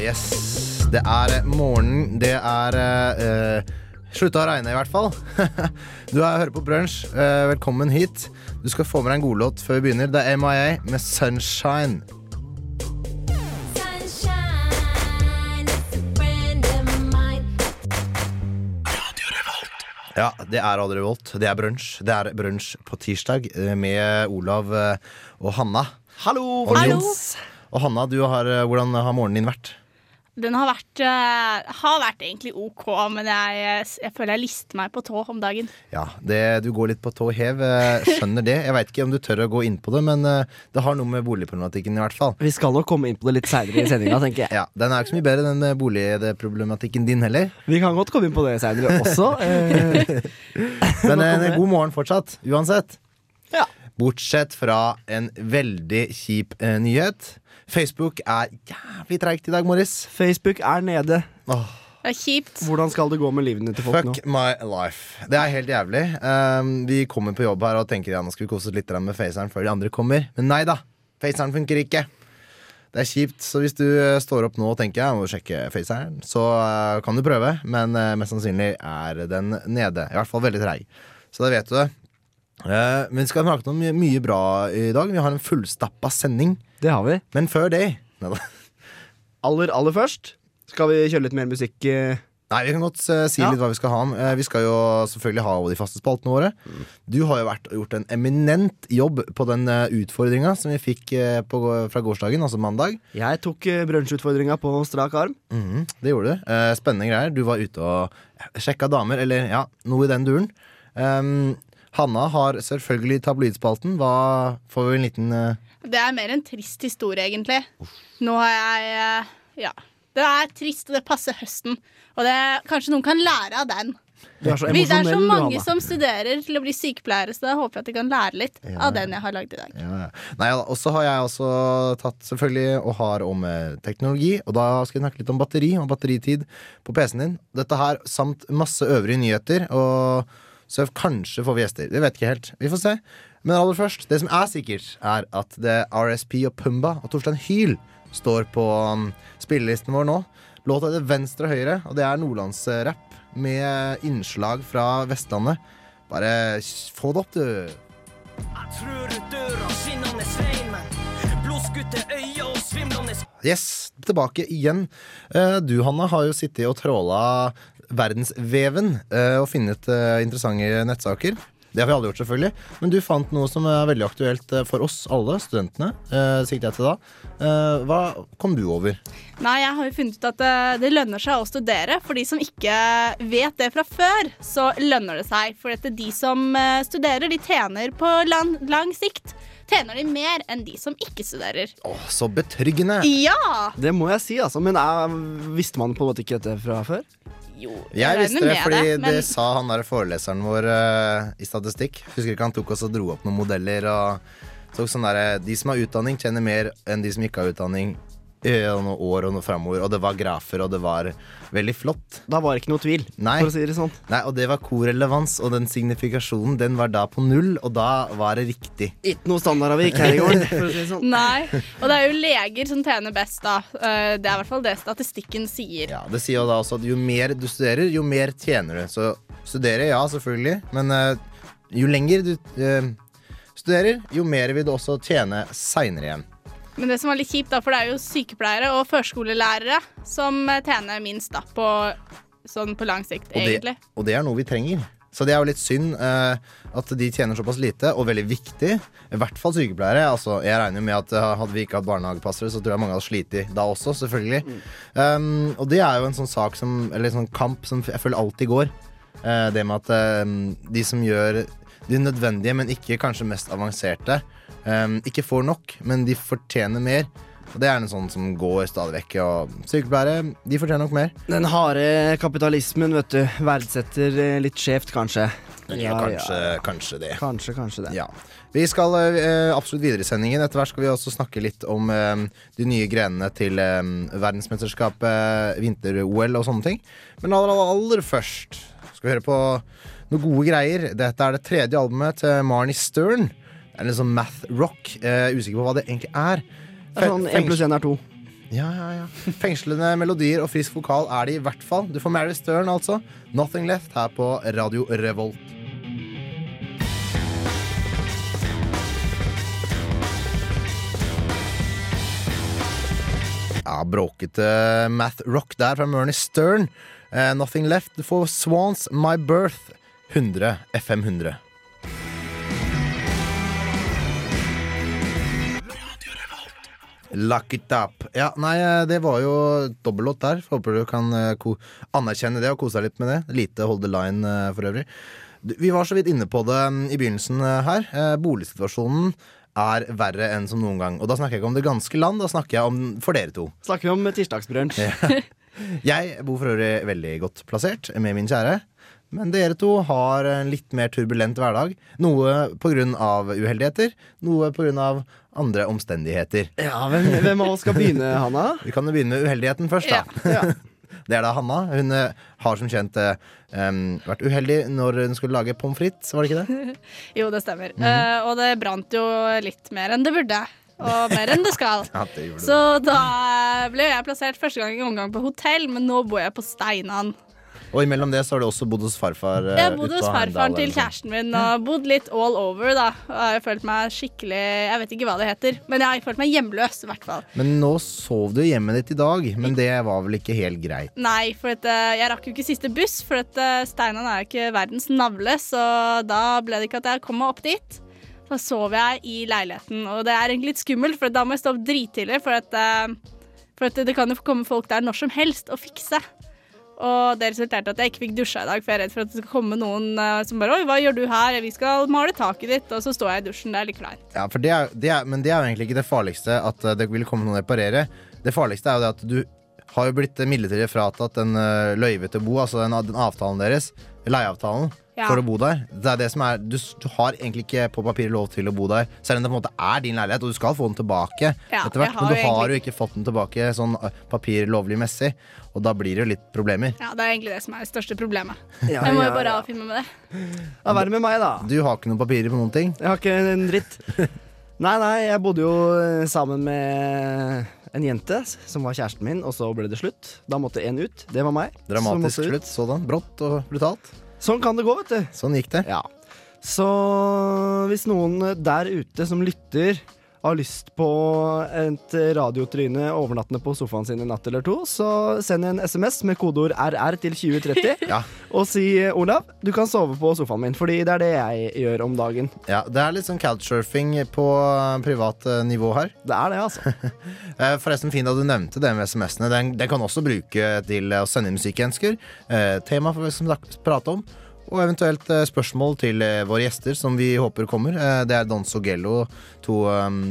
yes. Det er morgenen. Det er uh, Slutta å regne, i hvert fall. du er, hører på Brunsj. Uh, velkommen hit. Du skal få med deg en godlåt før vi begynner. Det er MIA med 'Sunshine'. Ja, det er Radio Revolt. Det er brunsj. Det er brunsj på tirsdag eh, med Olav eh, og Hanna. Hallo, Og folkens! Og Hanna, du har, eh, hvordan har morgenen din vært? Den har vært, uh, har vært egentlig OK, men jeg, jeg føler jeg lister meg på tå om dagen. Ja, det, Du går litt på tå hev. eh, Skjønner det. Jeg veit ikke om du tør å gå inn på det, men uh, det har noe med boligproblematikken i hvert fall. Vi skal nok komme inn på det litt seinere i sendinga, tenker jeg. Ja, Den er ikke så mye bedre, den boligproblematikken din heller. Vi kan godt komme inn på det seinere også. Men en god morgen fortsatt, uansett. Ja. Bortsett fra en veldig kjip uh, nyhet. Facebook er jævlig treigt i dag, Morris. Facebook er nede. Åh, Det er kjipt. Hvordan skal det gå med livene til folk nå? fuck my life. Det er helt jævlig. Um, vi kommer på jobb her og tenker ja, nå skal vi kose oss litt med faceren før de andre kommer. Men nei da. Faceren funker ikke. Det er kjipt, så hvis du eh, står opp nå og tenker jeg må sjekke faceren, så uh, kan du prøve, men uh, mest sannsynlig er den nede. I hvert fall veldig treig. Så da vet du det. Uh, men vi skal snakke om mye, mye bra i dag. Vi har en fullstappa sending. Det har vi. Men før det Neida. Aller, aller først skal vi kjøre litt mer musikk. eh, Nei, Vi kan godt eh, si Ja. litt hva vi skal ha. Eh, vi skal jo selvfølgelig ha de faste spaltene våre. Du har jo vært, gjort en eminent jobb på den uh, utfordringa som vi fikk på, fra gårsdagen, altså mandag. Jeg tok uh, brunsjutfordringa på strak arm. Mhm, det gjorde du. Spennende greier. Du var ute og sjekka damer, eller ja, noe i den duren. Um, Hanna har selvfølgelig tabloidspalten. Hva får vi en liten eh, Det er mer en trist historie, egentlig. Nå har jeg eh, Ja. Det er trist, og det passer høsten. Og det, kanskje noen kan lære av den. Du er så Vi- Det er så mange som studerer til å bli sykepleiere, så da håper jeg at de kan lære litt Ja. av den jeg har lagd i dag. Ja, ja. Nei, og så har jeg også tatt selvfølgelig og har om eh, teknologi. Og da skal vi snakke litt om batteri og batteritid på PC-en din. Dette her samt masse øvrige nyheter. Og så kanskje får vi gjester. Det vet ikke helt. Vi får se. Men aller først, det som er sikkert, er at det RSP og Pumba og Torstein Hyl står på um, spillelisten vår nå. Låta heter Venstre og høyre, og det er nordlandsrapp med innslag fra Vestlandet. Bare få det opp, du. Jeg trør ut døra, skinnende svein, blodskutte øyne og svimlende Yes, tilbake igjen. Eh, Du, Hanna, har jo sittet og tråla verdensveven eh, og funnet eh, interessante nettsaker. Det har vi alle gjort, selvfølgelig. Men du fant noe som er veldig aktuelt eh, for oss alle, studentene. eh, sikter jeg til da. Eh, Hva kom du over? Nei, jeg har jo funnet ut at det, det lønner seg å studere. For de som ikke vet det fra før, så lønner det seg. For at de som studerer, de tjener på lang, lang sikt. Tjener de mer enn de som ikke studerer. Åh, så betryggende! Ja! Det må jeg si, altså. Men jeg, visste man på en måte ikke dette fra før? Jo, Jeg visste det fordi det, men sa han der foreleseren vår uh, i statistikk. Husker ikke han tok oss og dro opp noen modeller og tok sånn derre De som har utdanning, tjener mer enn de som ikke har utdanning. I noen år og noe framover. Og det var grafer, og det var veldig flott. Da var det ikke noe tvil, Nei. for å si det sånn. Nei, Og det var korrelevans, og den signifikasjonen den var da på null, og da var det riktig. Ikke noe standardavvik her i går, for å si det sånn. Nei. Og det er jo leger som tjener best, da. Eh, Det er i hvert fall det statistikken sier. Ja, Det sier jo da også at jo mer du studerer, jo mer tjener du. Så studere, ja, selvfølgelig, men uh, jo lenger du uh, studerer, jo mer vil du også tjene seinere igjen. Men det som var litt kjipt, da, for det er jo sykepleiere og førskolelærere som tjener minst da, på, sånn på lang sikt, Og det, egentlig. og det er noe vi trenger. Så det er jo litt synd eh, at de tjener såpass lite, og veldig viktig. I hvert fall sykepleiere. Altså, jeg regner jo med at eh, Hadde vi ikke hatt barnehagepassere, så tror jeg mange hadde slitt da også, selvfølgelig. Um, og det er jo en sånn sak som Eller en sånn kamp som jeg føler alltid går. Eh, det med at eh, de som gjør de nødvendige, men ikke kanskje mest avanserte, eh, ikke får nok, men de fortjener mer. Og det er en sånn som går stadig vekk. Og sykepleiere, de fortjener nok mer. Den harde kapitalismen, vet du, verdsetter eh, litt skjevt, kanskje. Ja, kanskje, kanskje det. Kanskje, kanskje det. Ja. Vi skal uh, absolutt videre i sendingen. Etter hvert skal vi også snakke litt om uh, de nye grenene til eh, verdensmesterskapet, vinter-OL og sånne ting. Men aller, aller, aller først skal vi høre på noen gode greier. Dette er det tredje albumet til Marnie Stern. Er litt sånn math rock. Eh, usikker på hva det egentlig er. Det er sånn Fe- 1 pluss 1 er 2. Ja, ja, ja. Fengslende melodier og frisk vokal er det i hvert fall. Du får Mary Stern, altså. Nothing Left her på Radio Revolt. Ja, bråkete math rock der fra Mernie Stern. Uh, Nothing Left Du får Swans My Birth 100 FM 100. Lock it up. Ja, nei, eh, det var jo dobbellåt der. Håper du kan eh, anerkjenne det og kose deg litt med det. Lite hold the line eh, for øvrig. Vi var så vidt inne på det mm, i begynnelsen her. Boligsituasjonen er verre enn som noen gang. Og da snakker jeg ikke om det ganske land, da snakker jeg om for dere to. Snakker vi om tirsdagsbrunsj. Jeg bor for øvrig veldig godt plassert med min kjære. Men dere to har en litt mer turbulent hverdag. Noe pga. uheldigheter, noe pga. Andre omstendigheter. Ja, hvem, hvem av oss skal begynne, Hanna? Vi kan jo begynne med uheldigheten først, da. Ja. Det er da Hanna. Hun eh, har som kjent um, vært uheldig når hun skulle lage pommes frites, var det ikke det? Jo, det stemmer. Eh, og det brant jo litt mer enn det burde. Og mer enn det skal. Ja, det Så da ble jeg plassert første gang i omgang på hotell, men nå bor jeg på Steinan. Og imellom det så har du også bodd hos farfar. eh, Jeg har bodd hos farfaren til kjæresten min og bodd litt all over, da. Og jeg har følt meg skikkelig Jeg vet ikke hva det heter, men jeg har følt meg hjemløs, i hvert fall. Men nå sov du hjemmet ditt i dag, men det var vel ikke helt greit. Nei, for at, eh, jeg rakk jo ikke siste buss, for at eh, Steinan er jo ikke verdens navle, så da ble det ikke at jeg kom meg opp dit. Så sov jeg i leiligheten, og det er egentlig litt skummelt, for da må jeg stå opp drittidlig, for at, eh, for at det kan jo komme folk der når som helst og fikse. Og det resulterte at jeg ikke fikk dusja i dag, for jeg er redd for at det skal komme noen eh, som bare Oi, hva gjør du her? Vi skal male taket ditt. Og så står jeg i dusjen. Det er litt klein. Ja, det er, det er, Men det er jo egentlig ikke det farligste at eh, det vil komme noen og reparere. Det farligste er jo det at du har jo blitt midlertidig fratatt den uh, løyve til bo, altså den, den avtalen deres, leieavtalen, Ja. for å bo der. Det er det som er du, du har egentlig ikke på papiret lov til å bo der, selv om det på en måte er din leilighet, og du skal få den tilbake Ja, etter hvert. Men du jo har egentlig- jo ikke fått den tilbake sånn papirlovlig messig, og da blir det jo litt problemer. Ja, Det er egentlig det som er det største problemet. Ja, Jeg må ja, jo bare ja. avfinne meg med det. Ja, Vær med meg, da. Du har ikke noen papirer på noen ting. Jeg har ikke en dritt. Nei, nei, jeg bodde jo sammen med en jente som var kjæresten min, og så ble det slutt. Da måtte en ut. Det var meg. Dramatisk slutt. Sådan. Brått og brutalt. Sånn kan det gå, vet du. Sånn gikk det. Ja. Så hvis noen der ute som lytter har lyst på et radiotryne overnattende på sofaen sin en natt eller to, så send en SMS med kodeord RR til 2030 Ja. og si Olav, du kan sove på sofaen min, fordi det er det jeg gjør om dagen. Ja, Det er litt sånn couchsurfing på privat uh, nivå her. Det er det, altså. Eh, Forresten, fint at du nevnte det med SMS-ene. Den, den kan også bruke til å sende inn musikkønsker. Eh, tema for vi skal prate om. Og eventuelt eh, spørsmål til eh, våre gjester, som vi håper kommer. Eh, det er Don Sogello, to um,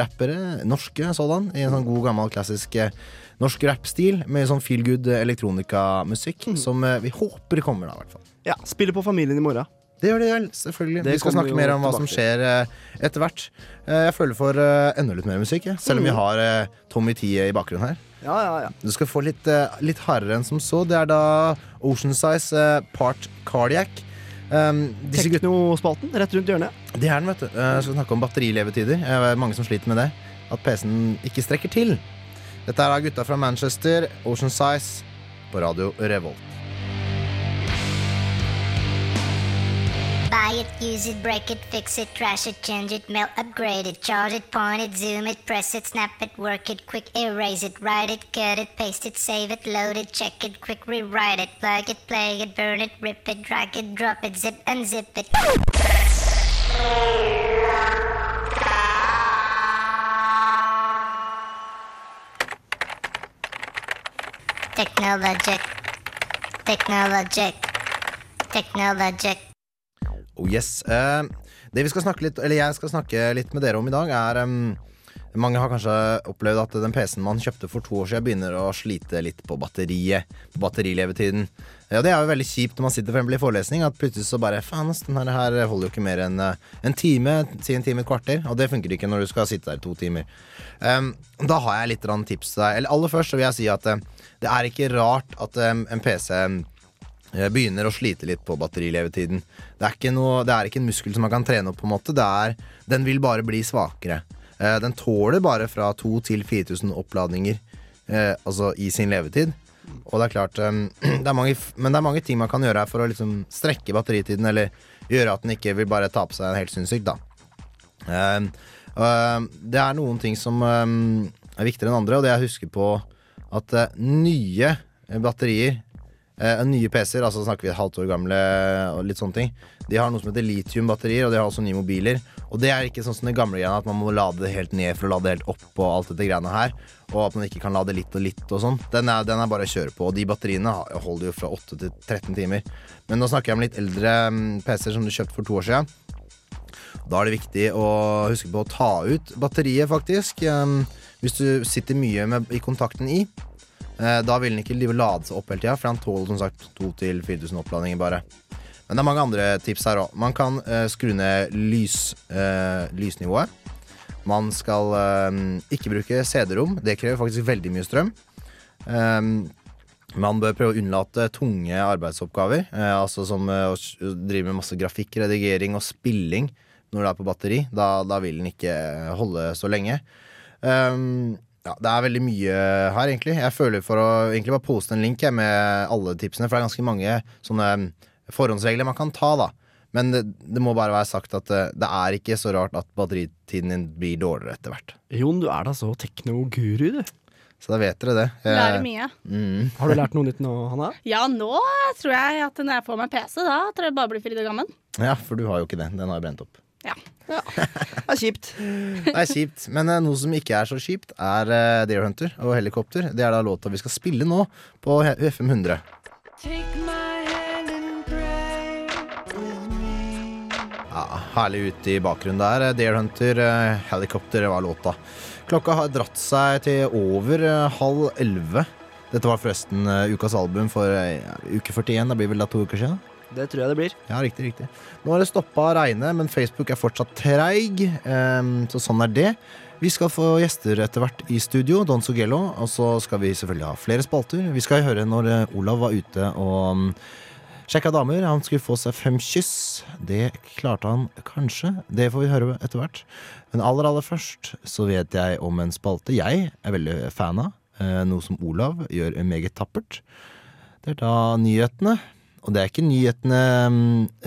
rappere, norske sådan, i en sånn god, gammel, klassisk norsk rappstil. Med sånn feel good elektronikamusikk, mm. som vi håper kommer, da, i hvert fall. Ja, Spiller på Familien i morgen. Det gjør det vel, selvfølgelig. Det vi skal snakke mer om hva som skjer eh, etter hvert. Eh, jeg føler for eh, enda litt mer musikk, selv om vi Mm. har Tommy Tee i bakgrunnen her. Ja, ja, ja. Du skal få litt, litt hardere enn som så. Det er da Ocean Size Part Cardiac. Um, Teknospalten rett rundt hjørnet. det er den, vet du. Uh, skal snakke om batterilevetider. Det er mange som sliter med det. At PC-en ikke strekker til. Dette er da gutta fra Manchester, Ocean Size, på radio Revolt. Buy it, use it, break it, fix it, trash it, change it, mail, upgrade it, charge it, point it, zoom it, press it, snap it, work it, quick erase it, write it, cut it, paste it, save it, load it, check it, quick rewrite it, plug it, play it, burn it, rip it, drag it, drop it, zip unzip it. Technologic. Technologic. Technologic. Oh yes. Eh, det vi skal snakke litt, eller jeg skal snakke litt med dere om i dag, er Mange har kanskje opplevd at den PC-en man kjøpte for to år siden, begynner å slite litt på batteriet. På batterilevetiden. Ja, det er jo veldig kjipt når man sitter for i forelesning, at plutselig så bare Faen, den her holder jo ikke mer enn eh, en time, si en time, et kvarter. Og det funker ikke når du skal sitte der i to timer. Da har jeg litt tips til deg. Eller aller først så vil jeg si at eh, det er ikke rart at en PC eh, begynner å slite litt på batterilevetiden. Det er, noe, det er ikke en muskel som man kan trene opp, på en måte. Er, den vil bare bli svakere. Eh, Den tåler bare fra 2000 til 4000 oppladninger eh, altså i sin levetid. Og det er klart um, det er mange, Men det er mange ting man kan gjøre her for å liksom strekke batteritiden, eller gjøre at den ikke vil bare ta på seg en helt sinnssykt, da. Um, um, det er noen ting som um, er viktigere enn andre, og det jeg husker på at eh, nye batterier eh, Nye PC-er, altså snakker vi et halvt år gamle og litt sånne ting, de har noe som heter litiumbatterier, og de har også nye mobiler. Og det er ikke sånn som det gamle greiene, at man må lade det helt ned for å lade det helt opp og alt dette greiene her. Og at man ikke kan lade litt og litt og sånn. Den den er bare å kjøre på. Og de batteriene holder jo fra 8 til 13 timer. Men nå snakker jeg om litt eldre mm, PC-er som du kjøpte for to år siden. Da er det viktig å huske på å ta ut batteriet, faktisk. Um, hvis du sitter mye med, i kontakten i, da vil den ikke lade seg opp hele tida, for den tåler som sagt 2000-4000 oppladninger bare. Men det er mange andre tips her òg. Man kan uh, skru ned lys, uh, lysnivået. Man skal uh, ikke bruke CD-rom. Det krever faktisk veldig mye strøm. Um, man bør prøve å unnlate tunge arbeidsoppgaver, eh, altså som eh, å drive med masse grafikk, redigering og spilling når det er på batteri. Da, da vil den ikke holde så lenge. Um, ja, det er veldig mye her, egentlig. Jeg føler for å egentlig bare poste en link jeg, med alle tipsene, for det er ganske mange sånne forhåndsregler man kan ta, da. Men det, det må bare være sagt at eh, det er ikke så rart at batteritiden din blir dårligere etter hvert. Jon, du er da så teknoguru, du. Så da vet dere det. Lærer Eh, mye. Mm. Har du lært noe nytt nå, Hanna? Ja, nå tror jeg at når jeg får meg PC, da tror jeg bare blir fridd og gammen. Ja, for du har jo ikke det. Den har jo brent opp. Ja. Det er kjipt. Det er kjipt. Men uh, noe som ikke er så kjipt, er uh, Deer Hunter og helikopter. Det er da låta vi skal spille nå på FM 100. Ja, herlig ute i bakgrunnen der. Deer Hunter, uh, helikopter var låta. Klokka har dratt seg til over halv elleve. Dette var forresten ukas album for uke 41. Det blir vel da to uker siden? Det tror jeg det blir. Ja, riktig, riktig. Nå har det stoppa å regne, men Facebook er fortsatt treig. ehm, så sånn er det. Vi skal få gjester etter hvert i studio, Don Sogello. Og så skal vi selvfølgelig ha flere spalter. Vi skal høre når eh, Olav var ute og um, sjekka damer. Han skulle få seg fem kyss. Det klarte han kanskje. Det får vi høre etter hvert. Men aller, aller først så vet jeg om en spalte jeg er veldig fan av. eh, noe som Olav gjør meget tappert. Det er da nyhetene. Og det er ikke nyhetene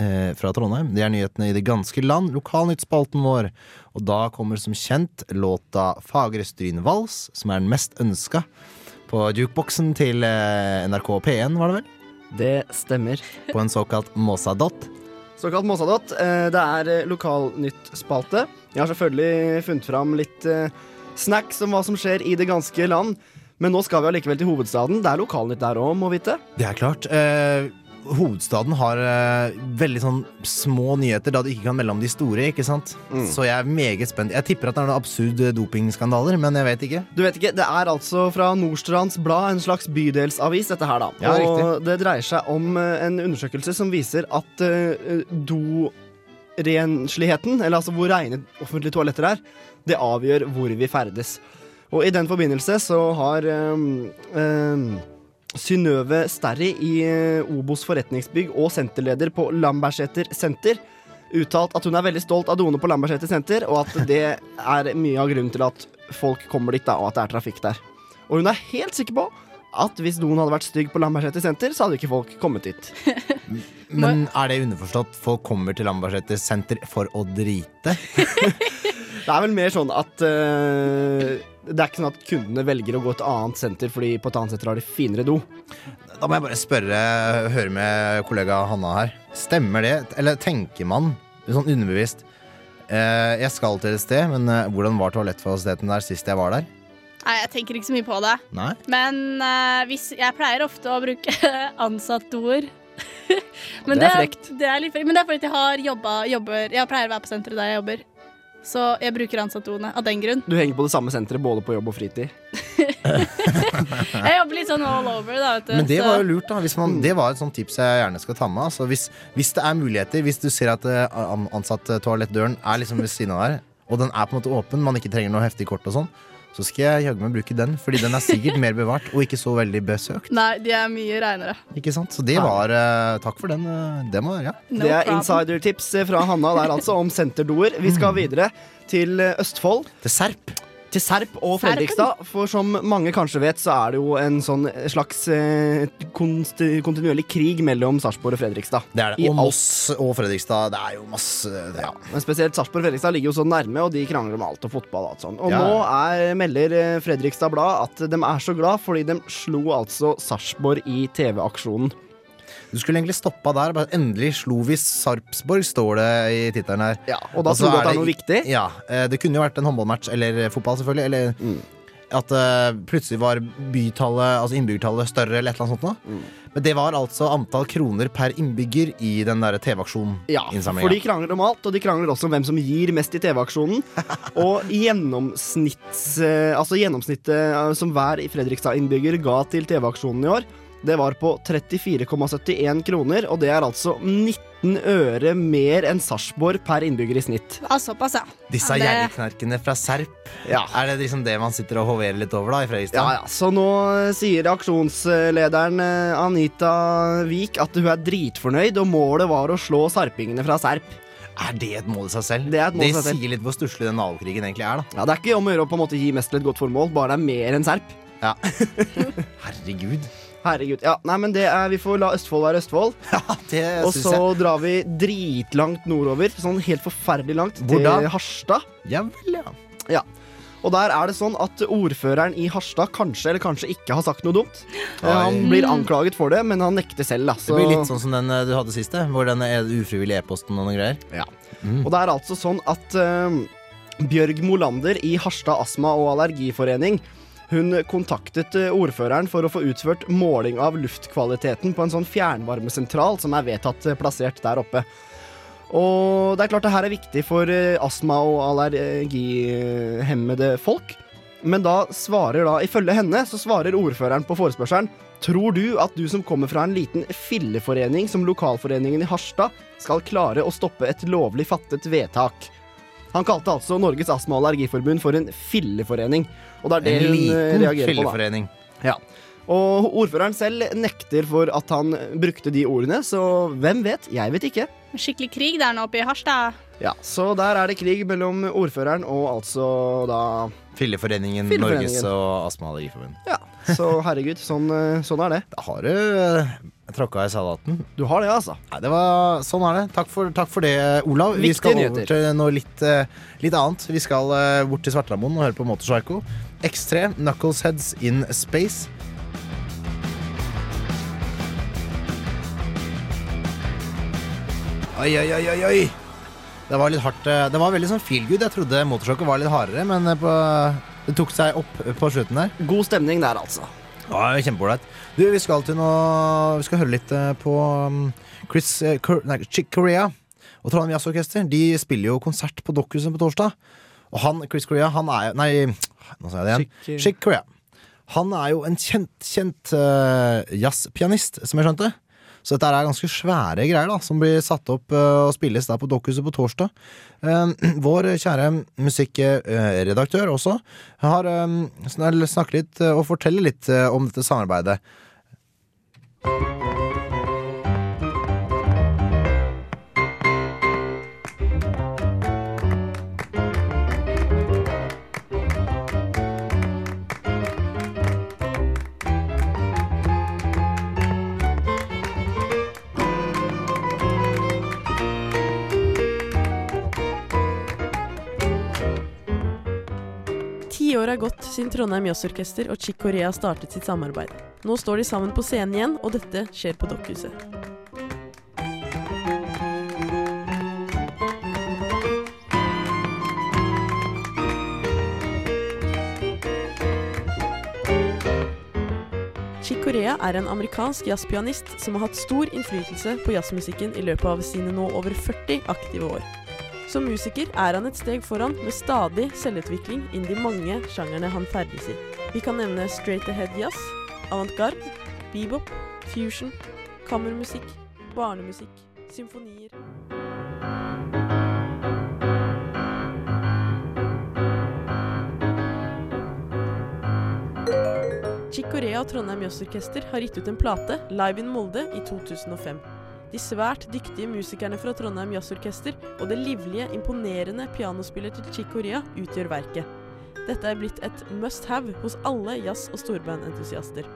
eh, fra Trondheim, det er nyhetene i det ganske land. Lokalnyttspalten vår. Og da kommer som kjent låta Fagre Stryn Vals, som er den mest ønska på jukeboksen til eh, NRK P1, var det vel? Det stemmer. På en såkalt Måsadott. Såkalt Måsadott. Eh, Det er eh, lokalnyttspalte. Jeg har selvfølgelig funnet fram litt eh, snacks om hva som skjer i det ganske land. Men nå skal vi allikevel til hovedstaden. Det er lokalnytt der òg, må vite. Det er klart. Eh, hovedstaden har uh, veldig sånn små nyheter da du ikke kan melde om de store, ikke sant? Så jeg er meget spent. Jeg tipper at det er noen absurd dopingskandaler, men jeg vet ikke. Du vet ikke, Det er altså fra Nordstrands Blad, en slags bydelsavis, dette her, da. Ja, og riktig. det dreier seg om uh, en undersøkelse som viser at uh, dorensligheten, eller altså hvor reine offentlige toaletter er, det avgjør hvor vi ferdes. Og i den forbindelse så har um, um, Synnøve Sterri i eh, Obos forretningsbygg og senterleder på Lambertseter senter uttalt at hun er veldig stolt av doene på Lambertseter senter, og at det er mye av grunnen til at folk kommer dit, da, og at det er trafikk der. Og hun er helt sikker på at hvis doen hadde vært stygg på Lambertseter senter, så hadde ikke folk kommet dit. Men er det underforstått folk kommer til Lambertseter senter for å drite? Det er vel mer sånn at uh, Det er ikke sånn at kundene velger å gå til et annet senter fordi på et annet senter har de finere do. Da må jeg bare spørre, høre med kollega Hanna her. Stemmer det, eller tenker man sånn underbevisst uh, Jeg skal til et sted, men uh, hvordan var toalettfasiliteten der sist jeg var der? Nei, jeg tenker ikke så mye på det. Nei? Men hvis, jeg pleier ofte å bruke ansattord. det er frekt. Det er litt frekt. Men det er fordi jeg har jobba, jobber Jeg pleier å være på senteret der jeg jobber. Så jeg bruker ansattordene av den grunn. Du henger på det samme senteret både på jobb og fritid. Jeg jobber litt sånn all over, da, vet du. Men det var jo lurt, da. Hvis man, det var et sånt tips jeg gjerne skal ta med. Altså, hvis, hvis det er muligheter, hvis du ser at eh, ansatt-toalettdøren er liksom ved siden av der, og den er på en måte åpen, man ikke trenger noe heftig kort og sånn, så skal jeg jaggu meg bruke den, fordi den er sikkert mer bevart og ikke så veldig besøkt. Nei, de er mye reinere. Ikke sant? Så det var eh, Takk for den. eh, det må ja. No det er problem. insidertips fra Hanna der altså om senterdoer. Vi skal videre til eh, Østfold. Til Serp. Til Serp og Fredrikstad. For som mange kanskje vet, så er det jo en sånn slags eh, konst kontinuerlig krig mellom Sarpsborg og Fredrikstad. Det er det. I Og. Moss og Fredrikstad. Det er jo masse det, ja. Men spesielt Sarpsborg og Fredrikstad ligger jo så nærme, og de krangler om alt og fotball. Og, alt sånt. og Ja. nå er, melder eh, Fredrikstad Blad at de er så glad fordi de slo altså Sarpsborg i TV-aksjonen. Du skulle egentlig stoppa der. Bare endelig slo vi Sarpsborg, står det i tittelen her. Ja, og da trodde tror du at det er noe viktig? Ja, eh, Det kunne jo vært en håndballmatch, eller fotball, selvfølgelig. Eller Mm. at eh, plutselig var bytallet, altså innbyggertallet større, eller et eller annet sånt noe. Mm. Men det var altså antall kroner per innbygger i den der TV-aksjonen. Ja, for de krangler om alt, og de krangler også om hvem som gir mest i TV-aksjonen. Og gjennomsnitts, eh, altså gjennomsnittet som hver Fredrikstad-innbygger ga til TV-aksjonen i år, det var på 34,71 kroner, og det er altså 19 øre mer enn Sarpsborg per innbygger i snitt. Ja, såpass, ja. Disse Ja, det- gjerrigknerkene fra Serp. Ja. Er det liksom det man sitter og hoverer litt over da i Fredrikstad? Ja, ja, Så nå sier aksjonslederen eh, Anita Wiik at hun er dritfornøyd, og målet var å slå sarpingene fra Serp. Er det et mål i seg selv? Det er et mål i seg selv. sier litt hvor stusslig den nabokrigen egentlig er, da. Ja, Det er ikke om å gjøre å på en måte gi mest til et godt formål, bare det er mer enn Serp. Herregud. Herregud. Ja, nei, men det er, Vi får la Østfold være Østfold. Ja, det Og syns så jeg. drar vi dritlangt nordover, sånn helt forferdelig langt, Hvor til? Harstad. Ja vel, ja. Og der er det sånn at ordføreren i Harstad kanskje eller kanskje ikke har sagt noe dumt. Eh, Oi. Han blir anklaget for det, men han nekter selv. Da, Det blir litt sånn som den eh, du hadde sist, hvor den eh, ufrivillige e-posten og noen greier. Mm. Og det er altså sånn at uh, Bjørg Molander i Harstad astma- og allergiforening hun kontaktet eh, ordføreren for å få utført måling av luftkvaliteten på en sånn fjernvarmesentral som er vedtatt eh, plassert der oppe. Og det er klart det her er viktig for eh, astma- og allergihemmede folk. Men da svarer da, ifølge henne, så svarer ordføreren på forespørselen Tror du at du som kommer fra en liten filleforening som lokalforeningen i Harstad, skal klare å stoppe et lovlig fattet vedtak? Han kalte altså Norges astma- og allergiforbund for en filleforening. Og det er det En hun eh, liten reagerer på, da. Ja. Og ordføreren selv nekter for at han brukte de ordene, så hvem vet? Jeg vet ikke. Skikkelig krig der nå oppe i Harstad. Ja, Så der er det krig mellom ordføreren og altså da Filleforeningen. Norges og Astma- og Allergiforbund. Ja, så herregud, sånn, eh, sånn er det. Da har du eh, tråkka i salaten. Du har det, altså. Nei, det var, sånn er det. Takk for, takk for det, Olav. Vi skal over nyheter. til noe litt, eh, litt annet. Vi skal bort til Svartlamoen og høre på Motorpsycho. X3, Knucklesheads in Space. Oi, oi, oi, oi. Det var litt hardt. eh, Det var veldig sånn feel good. Jeg trodde motorsjokket var litt hardere, men eh, på, det tok seg opp på slutten der. God stemning der, altså. Ja, Kjempeålreit. Du, vi skal til noe Vi skal høre litt eh, på um, Chris nei, Chick Corea og Trondheim Jazzorkester. De spiller jo konsert på Dokkhuset på torsdag. Og han, Chris Corea, han er jo Nei, nå sa jeg det igjen. Chick- Chick Corea. Han er jo en kjent, kjent uh, jazzpianist, som jeg skjønte. Så dette er ganske svære greier da som blir satt opp eh, og spilles der på Dokkhuset på torsdag. Eh, vår kjære musikkredaktør også har eh, snakket litt eh, og forteller litt eh, om dette samarbeidet. Siden Trondheim Jazzorkester og Chick Corea startet sitt samarbeid. Nå står de sammen på scenen igjen, og dette skjer på Dokkhuset. Chick Corea er en amerikansk jazzpianist som har hatt stor innflytelse på jazzmusikken i løpet av sine nå over 40 aktive år. Som musiker er han et steg foran med stadig selvutvikling innen de mange sjangerne han ferdes i. Vi kan nevne straight ahead jazz, avantgarde, bebop, fusion, kammermusikk, barnemusikk, symfonier Chick Corea og Trondheim Jazzorkester har gitt ut en plate, Live in Molde, i 2005. De svært dyktige musikerne fra Trondheim Jazzorkester og det livlige, imponerende pianospillet til Chick Corea utgjør verket. Dette er blitt et must have hos alle jazz- og storbandentusiaster.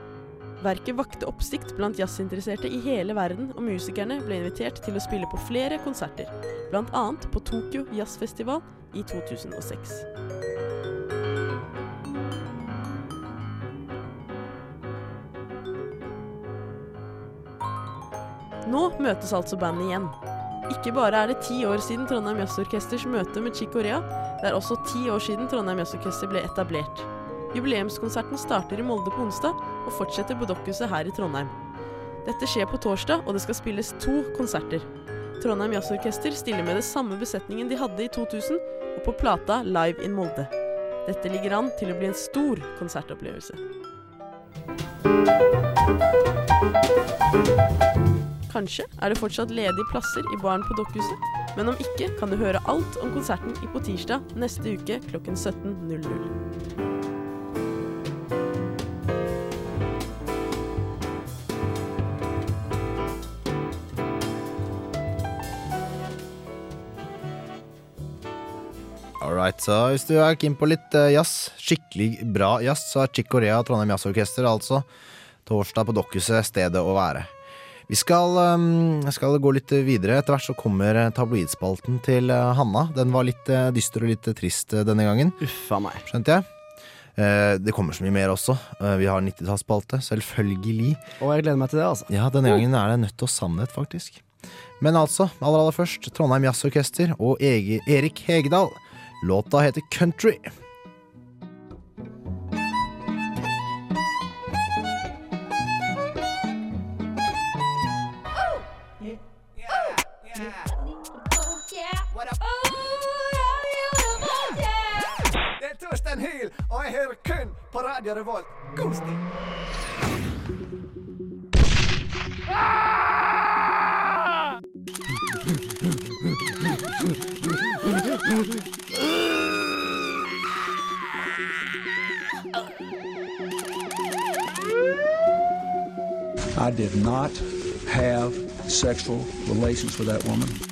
Verket vakte oppsikt blant jazzinteresserte i hele verden, og musikerne ble invitert til å spille på flere konserter, bl.a. på Tokyo Jazzfestival i 2006. Nå møtes altså bandet igjen. Ikke bare er det ti år siden Trondheim Jazzorkesters møte med Chick Corea, det er også ti år siden Trondheim Jazzorkester ble etablert. Jubileumskonserten starter i Molde på onsdag og fortsetter på Dokkhuset her i Trondheim. Dette skjer på torsdag, og det skal spilles to konserter. Trondheim Jazzorkester stiller med det samme besetningen de hadde i 2000, og på plata Live in Molde. Dette ligger an til å bli en stor konsertopplevelse. Kanskje er det fortsatt ledige plasser i baren på Dokkhuset, men om ikke kan du høre alt om konserten i på tirsdag neste uke klokken 17.00. Alright, så hvis du er keen på litt eh, jazz, skikkelig bra jazz, så er Chick Corea Trondheim Jazzorkester altså torsdag på Dokkhuset stedet å være. Vi skal, um, skal gå litt videre. Etter hvert så kommer eh, tabloidspalten til eh, Hanna. Den var litt eh, dyster og litt trist denne gangen, Uffa meg. skjønte jeg. Det kommer så mye mer også. Vi har 90-tallsspalte, selvfølgelig. Og jeg gleder meg til det, altså. Ja, denne gangen er det nødt og sannhet, faktisk. Men altså, aller aller først, Trondheim Jazzorkester og Erik Hegedal. Låta heter Country. På Radio Revolt. I did not have sexual relations with that woman.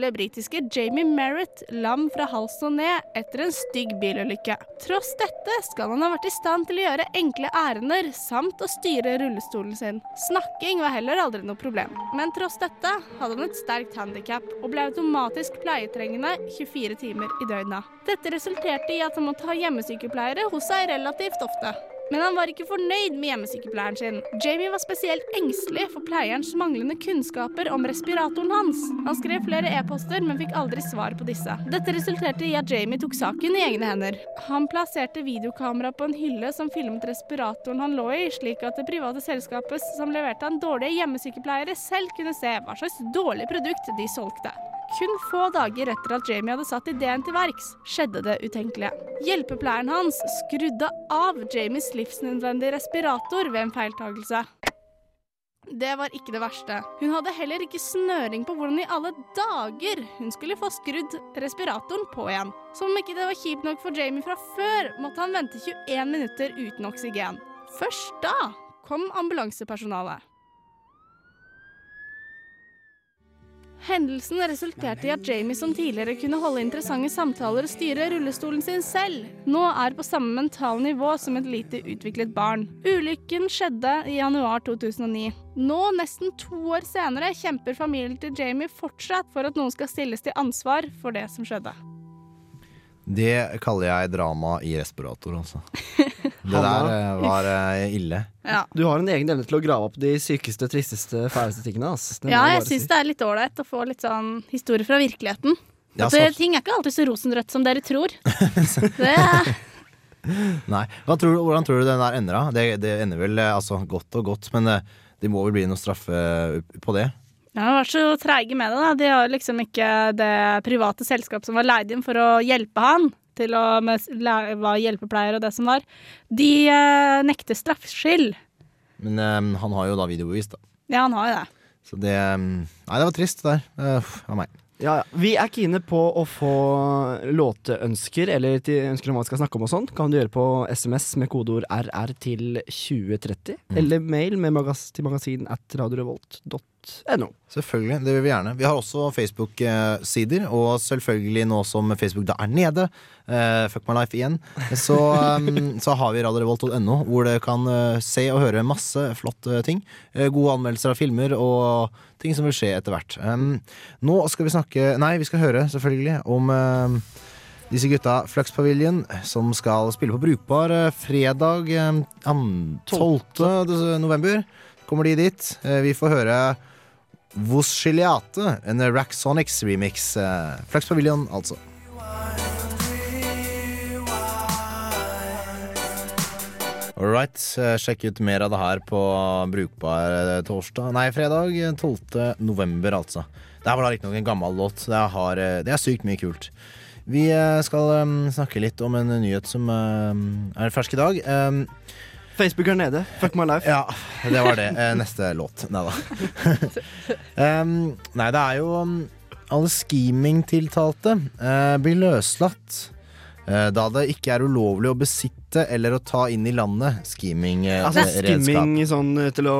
Ble britiske Jamie Merritt lam fra halsen og ned etter en stygg bilulykke. Tross dette skal han ha vært i stand til å gjøre enkle ærender, samt å styre rullestolen sin. Snakking var heller aldri noe problem. Men tross dette hadde han et sterkt handikap, og ble automatisk pleietrengende 24 timer i døgnet. Dette resulterte i at han måtte ha hjemmesykepleiere hos seg relativt ofte. Men han var ikke fornøyd med hjemmesykepleieren sin. Jamie var spesielt engstelig for pleierens manglende kunnskaper om respiratoren hans. Han skrev flere e-poster, men fikk aldri svar på disse. Dette resulterte i at Jamie tok saken i egne hender. Han plasserte videokamera på en hylle som filmet respiratoren han lå i, slik at det private selskapet som leverte han dårlige hjemmesykepleiere, selv kunne se hva slags dårlig produkt de solgte. Kun få dager etter at Jamie hadde satt ideen til verks, skjedde det utenkelige. Hjelpepleieren hans skrudde av Jamies livsnødvendige respirator ved en feiltagelse. Det var ikke det verste. Hun hadde heller ikke snøring på hvordan i alle dager hun skulle få skrudd respiratoren på igjen. Som om ikke det var kjipt nok for Jamie fra før, måtte han vente 21 minutter uten oksygen. Først da kom ambulansepersonalet. Hendelsen resulterte i at Jamie, som tidligere kunne holde interessante samtaler og styre rullestolen sin selv, nå er på samme mentale nivå som et lite utviklet barn. Ulykken skjedde i januar 2009. Nå, nesten to år senere, kjemper familien til Jamie fortsatt for at noen skal stilles til ansvar for det som skjedde. Det kaller jeg drama i respirator, altså. Det der eh, var eh, ille. Ja, Du har en egen evne til å grave opp de sykeste, tristeste, fæleste tingene. ass. Det må ja jeg bare syns si. det er litt ålreit å få litt sånn historie fra virkeligheten. Ja, At det, så- ting er ikke alltid så rosenrødt som dere tror. Det er Nei. Hva tror du, hvordan tror du den der ender, da? Det, det ender vel eh, altså, godt og godt, men eh, det må vel bli noe straffe eh, på det? Ja, de var så treige med det. da. De har liksom ikke det private selskapet som var leid inn for å hjelpe han til å med, være hjelpepleier og det som var. De eh, nekter straffskyld. Men eh, han har jo da videobevis, da. Ja, han har jo det. Så det eh, Nei, det var trist, det der. Uh, av meg. Ja, ja. Vi er kine på å få låteønsker, eller til ønsker om hva vi skal snakke om og sånt Kan du gjøre på SMS med kodeord RR til 2030. Eller mail med magas til magasin at radiorevolt.no. Selvfølgelig, det vil vi gjerne. Vi har også Facebook-sider, og selvfølgelig nå som Facebook da er nede, uh, fuck my life igjen, så, um, så har vi radiorevolt.no, hvor dere kan uh, se og høre masse flotte ting. Eh, gode anmeldelser av filmer og ting som vil skje etter hvert. Um, nå skal vi snakke Nei, vi skal høre selvfølgelig om disse gutta Fluxpaviljen, som skal spille på Brukbar fredag eh, an- 12. november. Kommer de dit. Vi får høre Vos Chiliate, en Racksonics remix. Eh, Flux Pavilion, altså. All right, eh, sjekk ut mer av det her på Brukbar eh, torsdag Nei, fredag eh, 12. november, altså. Det her var da riktignok en gammel låt. Det, har, det er sykt mye kult. Vi skal um, snakke litt om en nyhet som um, er fersk i dag. Um, Facebook er nede. Fuck my life. ja, det var det. Eh, Neste låt. Nei da. um, nei, det er jo um, Alle scheming-tiltalte uh, blir løslatt uh, da det ikke er ulovlig å besitte eller å ta inn i landet Altså scheming-redskap. skimming sånn eh, til å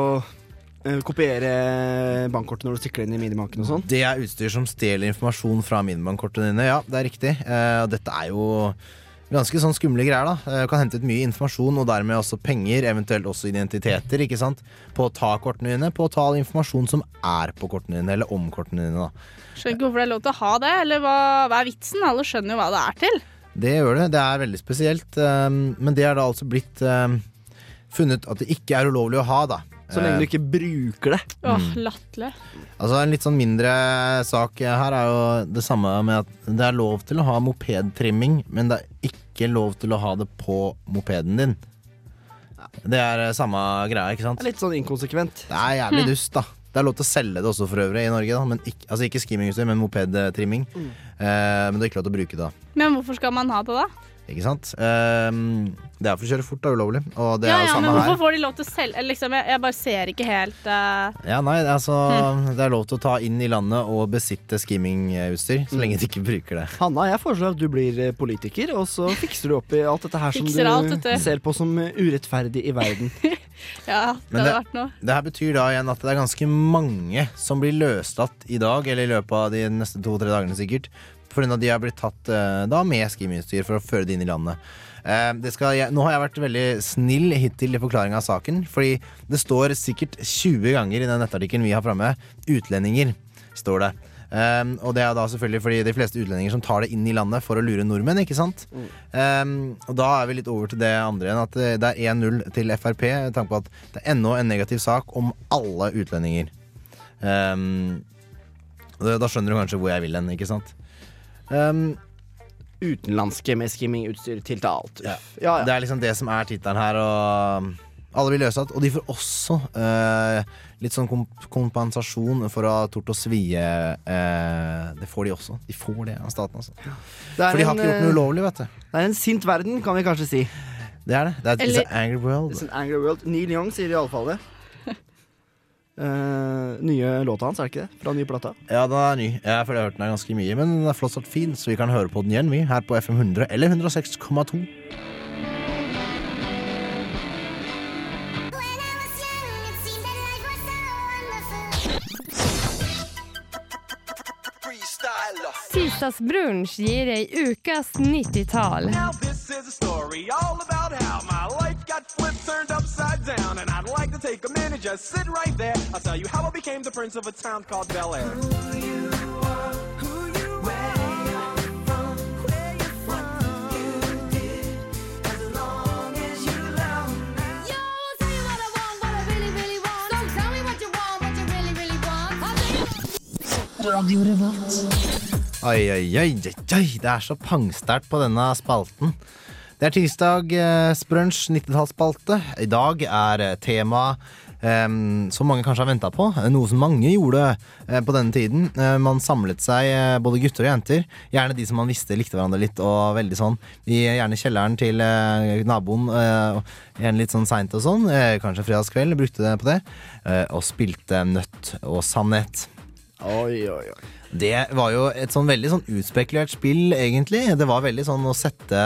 eh, kopiere bankkortet når du stikker det inn i minibanken og sånn. det er utstyr som stjeler informasjon fra minibankkortene dine. Ja, det er riktig. Eh, og dette er jo ganske sånn skumle greier. da Eh, Kan hente ut mye informasjon, og dermed også penger, eventuelt også identiteter, ikke sant på å ta kortene dine, på å ta all informasjon som er på kortene dine, eller om kortene dine. da Skjønner ikke hvorfor det er lov til å ha det, eller hva, hva er vitsen? Alle skjønner jo hva det er til. Det gjør det. Det er veldig spesielt. um, Men det er da altså blitt um, funnet at det ikke er ulovlig å ha, da. Så lenge du Eh, ikke bruker det. Åh, Mm. latterlig. Altså En litt sånn mindre sak her er jo det samme med at det er lov til å ha mopedtrimming, men det er ikke lov til å ha det på mopeden din. Det er eh, samme greia, ikke sant? Det er litt sånn inkonsekvent. Det er jævlig dust, da. Det er lov til å selge det også for øvrig i Norge, da. Men ikke, altså ikke skimmingutstyr, men mopedtrimming. Eh, men det er ikke lov til å bruke det, da. Men hvorfor skal man ha det, da? Ikke sant? Um, det er for å kjøre fort, da, ulovlig. Og det ja, er jo ja, men samme hvorfor her. får de lov til å selge liksom, jeg, jeg bare ser ikke helt uh... Ja, nei, altså Det er lov til å ta inn i landet og besitte skimmingutstyr, så lenge de ikke bruker det. Hanna, jeg foreslår at du blir eh, politiker, og så fikser du opp i alt dette her som du vet ser på som eh, urettferdig i verden. Ja, det Men hadde det- vært noe. Det her betyr da igjen at det er ganske mange som blir løslatt i dag, eller i løpet av de neste to-tre dagene sikkert, fordi de har blitt tatt eh, da med skimmingutstyr for å føre det inn i landet. Eh, det skal, jeg, nå har jeg vært veldig snill hittil i forklaringa av saken, fordi det står sikkert 20 ganger i den nettartikkelen vi har framme 'utlendinger'. står det. Um, og det er da selvfølgelig fordi de fleste utlendinger som tar det inn i landet for å lure nordmenn. ikke sant? Eh, og da er vi litt over til det andre igjen, at det det er 1-0 til Frp. Med tanke på at det er ennå en negativ sak om alle utlendinger. Um, da, da skjønner du kanskje hvor jeg vil hen, ikke sant? Um, Utenlandske med skimmingutstyr tiltalt. Ja. ja, Det er liksom det som er tittelen her, og alle blir løslatt. Og de får også eh, litt sånn komp kompensasjon for å ha tort å svie. eh, det får de også. De får det av staten, altså. For de har en, ikke gjort noe eh, ulovlig, vet du. Det er en sint verden, kan vi kanskje si. Det er det. Det er Eller- It's an angry world. It's an angry world. Neil Young sier i alle fall det. Eh, nye låta hans, er det ikke det? Fra nye plata. Ja, den er ny. Jeg føler jeg har hørt den her ganske mye, men den er flott fin, så vi kan høre på den igjen, vi, her på FM 100 eller 106,2. Tirsdagsbrunsj gir deg ukas 90-tall. Now this is a story all about how my life got flipped, turned upside down, and I'd like to take a minute, just sit right there. I'll tell you how I became the prince of a town called Bel Air. Oi, oi, oi, oi, oi, det er så pangsterkt på denne spalten. Det er tirsdag, eh, Sprunch 90-tallsspalte. I dag er eh, tema eh, som mange kanskje har venta på. eh, Noe som mange gjorde eh, på denne tiden. Eh, man samlet seg, både gutter og jenter. Gjerne de som man visste likte hverandre litt. og veldig sånn I Gjerne kjelleren til naboen. Gjerne litt sånn seint og sånn. Kanskje fredagskveld. Brukte det på det. Og spilte Nødt og Sannhet. Oi, oi, oi. Det var jo et sånn veldig sånn utspekulert spill, egentlig. Det var veldig sånn å sette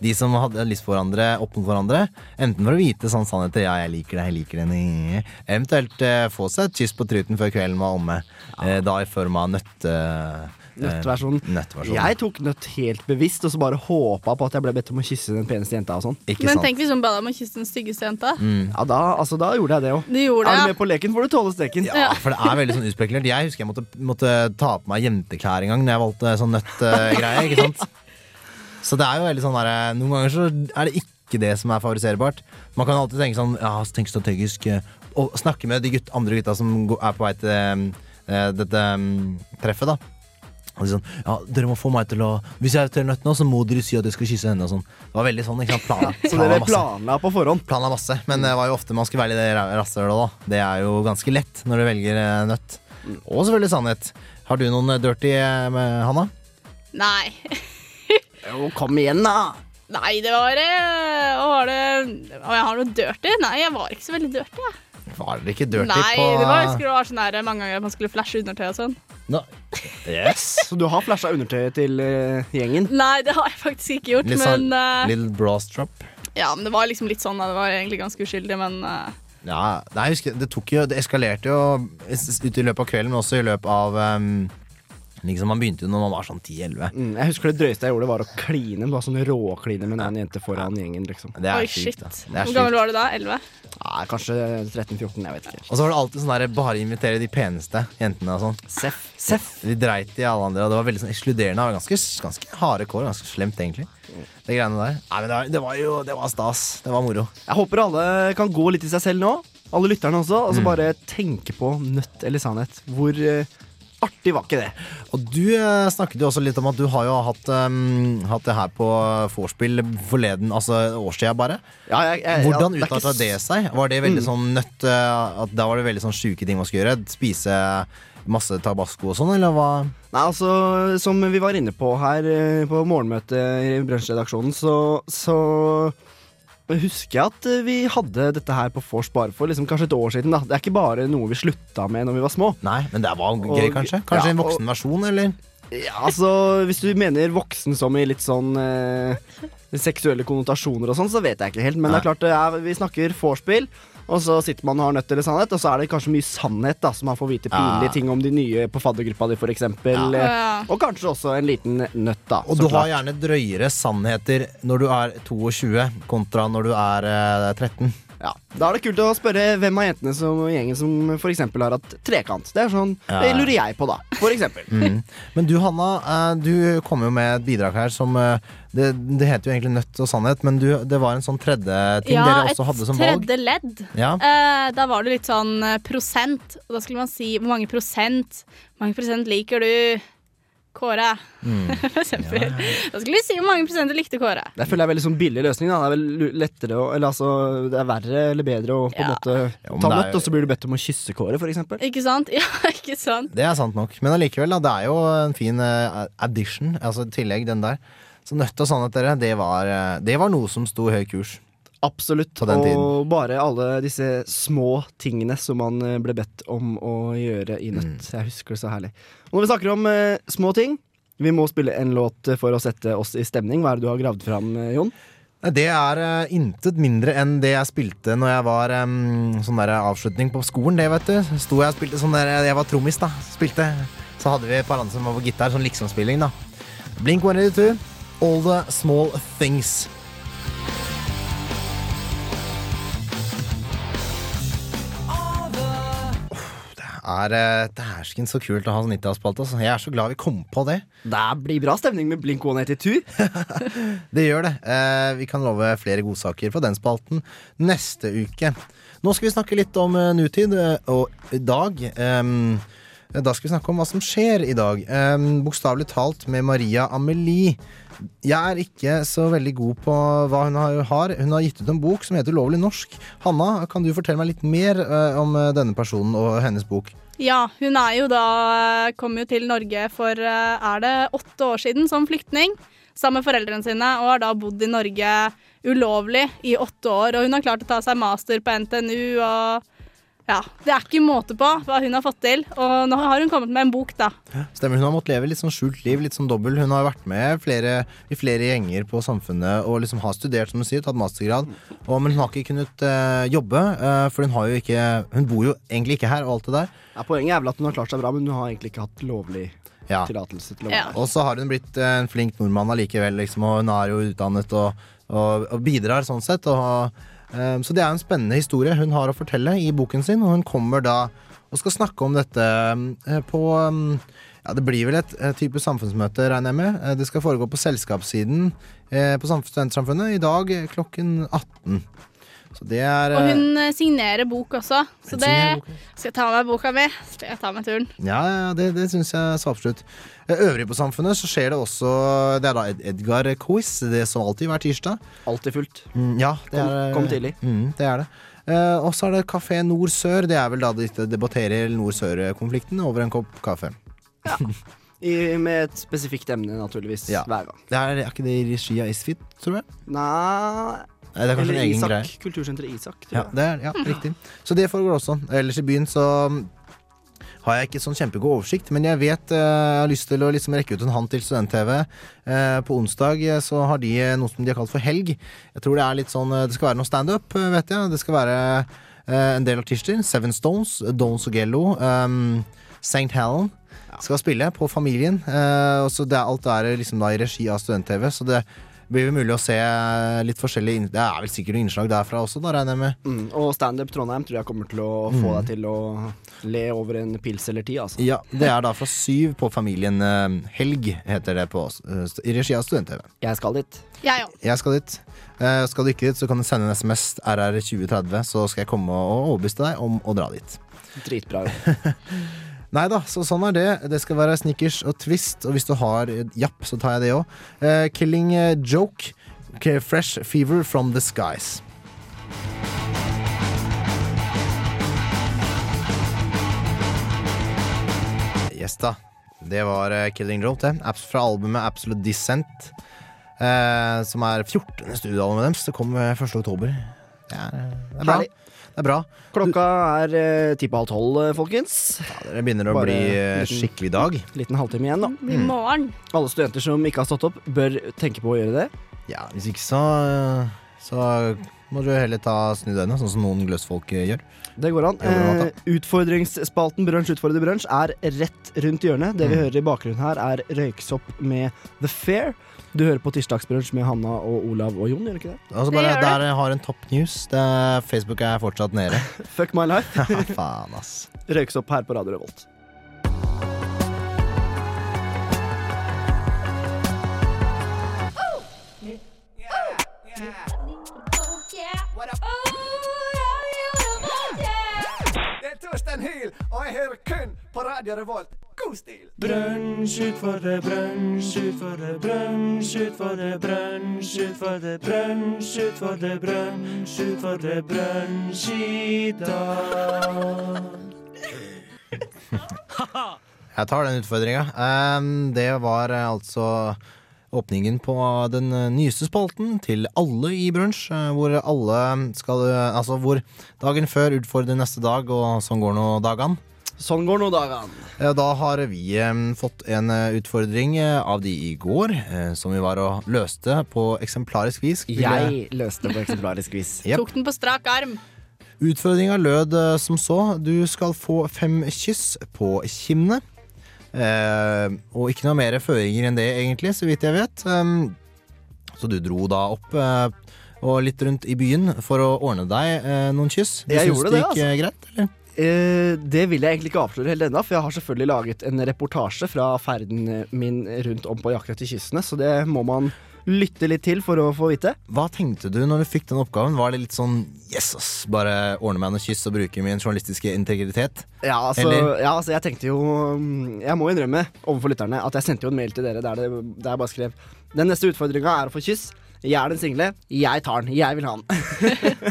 de som hadde lyst på hverandre, opp mot hverandre. Enten for å vite sånn sannheter, ja, jeg liker deg, jeg liker deg. Eventuelt eh, få seg et kyss på truten før kvelden var omme. Eh, da i form av nøtt... eh, Nøttversjonen. nøttversjonen. Jeg tok nøtt helt bevisst, og så bare håpa på at jeg ble bedt om å kysse den peneste jenta og sånn. Ikke Men sant? tenk hvis hun ba deg om å kysse den styggeste jenta. Mm. Ja, da, altså, da gjorde jeg det òg. De Er du med på leken, får du tåle steken. Ja, for det er veldig sånn utspekulert. Jeg husker jeg måtte, måtte ta på meg jenteklær en gang når jeg valgte sånn nøttgreie. ikke sant? Så det er jo veldig sånn der, Noen ganger så er det ikke det som er favoriserbart. Man kan alltid tenke sånn Ja, tenk strategisk. eh, Og snakke med de gutt, andre gutta som er på vei til eh, dette mm, treffet, da. Og sånn, ja, dere må få meg til å Hvis jeg er nøtt nå, så må dere si at jeg skal kysse henne. og sånn Det var veldig sånn, ikke sant? plana Så dere planla på forhånd? Planla masse, men det var jo ofte man skulle velge det ra- rasshølet, da. Det er jo ganske lett når du velger eh, nøtt. Og selvfølgelig sannhet. Har du noen eh, dirty eh, med Hanna? Nei. Jo, kom igjen, da! Nei, det var var det Å, jeg har noe dirty? Nei, jeg var ikke så veldig dirty, jeg. Var dere ikke dirty Nei, på det var, jeg husker det var sånn her mange ganger man skulle flashe undertøy og sånn. Nå. Yes. Så du har flasha undertøyet til uh, gjengen? Nei, det har jeg faktisk ikke gjort, Litt sånn men uh, Little bras drop. Ja, men det var liksom litt sånn. Det var egentlig ganske uskyldig, men uh, Ja, nei, husker, det tok jo Det eskalerte jo ut i løpet av kvelden, men også i løpet av um, Liksom Man begynte jo når man var sånn 10-11. Mm, jeg husker det drøyeste jeg gjorde, var å kline. Bare sånn råkline med en annen jente foran gjengen. liksom Det er Oi, shit. sykt, da. Det er Hvor gammel var du da? 11? Nei, Kanskje 13-14, jeg vet ikke. Og så var det alltid sånn der bare invitere de peneste jentene og sånn. Seff. Seff. De dreit i alle andre, og det var veldig sånn ekskluderende. Det var Ganske, ganske harde kår. Ganske slemt, egentlig. Det greiene der. Nei, men det var, det var jo Det var stas. Det var moro. Jeg håper alle kan gå litt i seg selv nå. Alle lytterne også. Og så Mm. bare tenke på nødt eller sannhet. Hvor eh, artig var ikke det? Og du eh, snakket jo også litt om at du har jo hatt, um, hatt det her på vorspiel forleden, altså årstida bare. Ja, jeg, jeg, Hvordan ja, ikke det seg? Var det veldig Mm. sånn nødt eh, at Da var det veldig sånn sjuke ting man skulle gjøre? Spise masse tabasco og sånn, eller hva? Nei, altså, Som vi var inne på her eh, på morgenmøtet i bransjeredaksjonen, så, så husker jeg at eh, vi hadde dette her på vors bare for liksom, kanskje et år siden. da Det er ikke bare noe vi slutta med når vi var små. Nei, men det var gøy, kanskje? Kanskje ja, en voksen versjon, eller? Ja, altså, Hvis du mener voksen som i litt sånn eh, seksuelle konnotasjoner og sånn, så vet jeg ikke helt. Men det er klart, er, vi snakker vorspiel, og så sitter man og har nøtt eller sannhet, og så er det kanskje mye sannhet, da, så man får vite pinlige Ja. ting om de nye på faddergruppa di, eksempel. Ja. eh, Og kanskje også en liten nøtt, da. Og du du har gjerne drøyere sannheter når du er 22 kontra når du er eh, 13. Ja. Da er det kult å spørre hvem av jentene som, gjengen som for eksempel har hatt trekant. Det er sånn, Ja. det lurer jeg på, da. For eksempel. Mm. Men du Hanna, eh, du kommer jo med et bidrag her som eh, det, det heter jo egentlig Nødt og sannhet, men du, det var en sånn tredje ting Ja, dere et også hadde som valg. tredje ledd. Ja. Eh, da var det litt sånn eh, prosent. Og da skulle man si hvor mange prosent Hvor mange prosent liker du Kåre? Mm. For eksempel. Da skulle vi si hvor mange prosent du likte Kåre. Det føler jeg er veldig sånn billig løsning. Da. Det er vel lettere å, Eller altså, det er verre eller bedre å på en Ja. måte ta nøtt, og så blir du bedt om å kysse Kåre, for eksempel. Ikke sant? Ja, ikke sant? Det er sant nok. Men allikevel, da. Det er jo en fin eh, addition. Altså tillegg, den der. Så Nødt og sannhet, dere, det var, eh, det var noe som sto høy kurs. Absolutt. Den tiden. og bare alle disse små tingene som man eh, ble bedt om å gjøre i nøtt. Mm. Jeg husker det så herlig. Og når vi snakker om eh, små ting Vi må spille en låt for å sette oss i stemning. Hva er det du har gravd fram, eh, Jon? Det er uh, intet mindre enn det jeg spilte når jeg var um, sånn der avslutning på skolen. Det, vet du. Sto jeg og spilte sånn der Jeg var trommis, da. Spilte. Så hadde vi et par andre som var på gitar. Sånn liksomspilling, da. Blink 182. All the small things. er eh, dæsken så kult å ha sånn 90-tallsspalte. Altså. Jeg er så glad vi kom på det. Det blir bra stemning med Blink 182. Det gjør det. Eh, vi kan love flere godsaker på den spalten neste uke. Nå skal vi snakke litt om uh, nutid, eh, og i dag ehm, Da skal vi snakke om hva som skjer i dag. Um, Bokstavelig talt med Maria Amelie. Jeg er ikke så veldig god på hva hun har. Hun har gitt ut en bok som heter Ulovlig norsk. Hanna, kan du fortelle meg litt mer eh, om eh, denne personen og hennes bok? Ja, hun er jo da kom jo til Norge for eh, er det åtte år siden som flyktning. Sammen med foreldrene sine, og har da bodd i Norge ulovlig i åtte år. Og hun har klart å ta seg master på NTNU og Ja, Det er ikke måte på hva hun har fått til. Og nå har hun kommet med en bok, da. Stemmer, Hun har måttet leve litt sånn skjult liv, litt sånn dobbel. Hun har vært med flere, i flere gjenger på Samfunnet og liksom har studert, som hun sier, tatt mastergrad. Og, men hun har ikke kunnet eh, jobbe, eh, for hun har jo ikke Hun bor jo egentlig ikke her, og alt det der. Ja, poenget er vel at hun har klart seg bra, men hun har egentlig ikke hatt lovlig Ja. tillatelse til å Ja. Og så har hun blitt eh, en flink nordmann allikevel, liksom, og hun er jo utdannet og, og, og bidrar sånn sett. Og, så det er en spennende historie hun har å fortelle i boken sin, og hun kommer da og skal snakke om dette eh, på mm, ja, Det blir vel et type samfunnsmøte, regner jeg med. Eh, Det skal foregå på selskapssiden eh, på Samf- Studentsamfunnet i dag klokken 18. Så det er Og eh, hun eh, signerer bok også, så det skal jeg ta med boka mi. Skal jeg ta med turen. Ja, ja, det, det syns jeg så absolutt. Eh, Øvrig på Samfunnet så skjer det også Det er da Edgar-quiz, det som alltid hver tirsdag. Alltid fullt. Mm, ja, det Kom- er, kom tidlig. Mm, det er det. Eh, og så er det Kafé Nord-Sør. Det er vel da de debatterer nord-sør-konflikten over en kopp kaffe. I, med et spesifikt emne, naturligvis, Ja. hver gang. Det er, er ikke det i regi av Isfit, tror jeg? Nei, det er kanskje Eller en egen Isak. greie. Kultursenteret Isak. tror Ja, det er, ja, riktig. Så det foregår også. Ellers i byen så har jeg ikke sånn kjempegod oversikt, men jeg vet eh, jeg har lyst til å liksom rekke ut en hånd til Student-TV. Eh, på onsdag eh, så har de noe som de har kalt for helg. Jeg tror det er litt sånn Det skal være noe standup, vet jeg. Det skal være en del artister. Seven Stones, Don Sogello, um, St. Helen. Skal spille på Familien. Uh, og så det alt er liksom da i regi av Student-TV, så det blir det mulig å se litt forskjellige Det er vel sikkert noen innslag derfra også, da regner jeg med. Mm, og Standup Trondheim tror jeg kommer til å få deg til å le over en pils eller ti. Altså. Ja, det er da fra syv på Familien eh, Helg, heter det på oss, eh, i regi av Student-TV. Jeg skal dit. Jeg òg. Jeg skal dit. Eh, skal du ikke dit, så kan du sende en SMS RR2030, så skal jeg komme og overbevise deg om å dra dit. Dritbra. Nei da, så sånn er det. Det skal være snickers og twist, og hvis du har eh, japp, så tar jeg det òg. Uh, killing eh, Joke. Okay, Fresh Fever from the Skies. Yes da. Det var eh, Killing Joke, det. Apps fra albumet Absolute Dissent. Eh, som er 14. studioalbumet deres. Det kom eh, 1. oktober. Det er, eh, det er bra. Herlig. Det er bra. Klokka er eh, ti på halv tolv, eh, folkens. Det begynner å Bare bli eh, liten- skikkelig dag. Liten halvtime igjen, da. I morgen. Alle studenter som ikke har stått opp, bør tenke på å gjøre det. Ja, hvis ikke så Så må du heller ta snu denne, sånn som noen gløssfolk eh, gjør. Det går an. Eh, utfordringsspalten Brunsj utfordrer brunsj er rett rundt hjørnet. Det vi Mm. hører i bakgrunnen her, er Røyksopp med The Fair. Du hører på Tirsdagsbrunsj med Hanna og Olav og Jon, gjør du ikke det? Altså bare det. Der har en topp news. Det, Facebook er fortsatt nede. Fuck my life. Faen, ass. Røyksopp her på Radio Revolt. Det er Hyl, og jeg hører kun på Radio Revolt. God stil! Brunsj utfordrer, brunsj utfordrer, brunsj utfordrer, brunsj utfordrer, brunsj utfordrer, brunsj utfordrer, brunsj i dag. Jeg tar den utfordringa. Um, det var eh, altså åpningen på den eh, nyeste spalten til alle i brunsj, eh, hvor alle skal eh, Altså hvor dagen før utfordrer neste dag, og sånn går nå dagene. Sånn går nå dagene. Da har vi fått en utfordring av de i går, som vi var og løste på eksemplarisk vis. Jeg løste på eksemplarisk vis. Yep. Tok den på strak arm. Utfordringa lød som så. Du skal få fem kyss på kinnene. Eh, og ikke noe mer føringer enn det, egentlig, så vidt jeg vet. Um, så du dro da opp eh, og litt rundt i byen for å ordne deg eh, noen kyss. Du syns gjorde det, gikk altså. greit, eller? Eh, det vil jeg egentlig ikke avsløre helt ennå, for jeg har selvfølgelig laget en reportasje fra ferden min rundt om på jakt etter kyssene, så det må man lytte litt til for å få vite. Hva tenkte du når du fikk den oppgaven? Var det litt sånn yes, ass, bare ordne meg noen kyss og bruke min journalistiske integritet? Ja, altså, ja, altså jeg tenkte jo mm, Jeg må innrømme overfor lytterne at jeg sendte jo en mail til dere der, det, der jeg bare skrev Den neste utfordringa er å få kyss. Jeg er den single. Jeg tar den. Jeg vil ha den.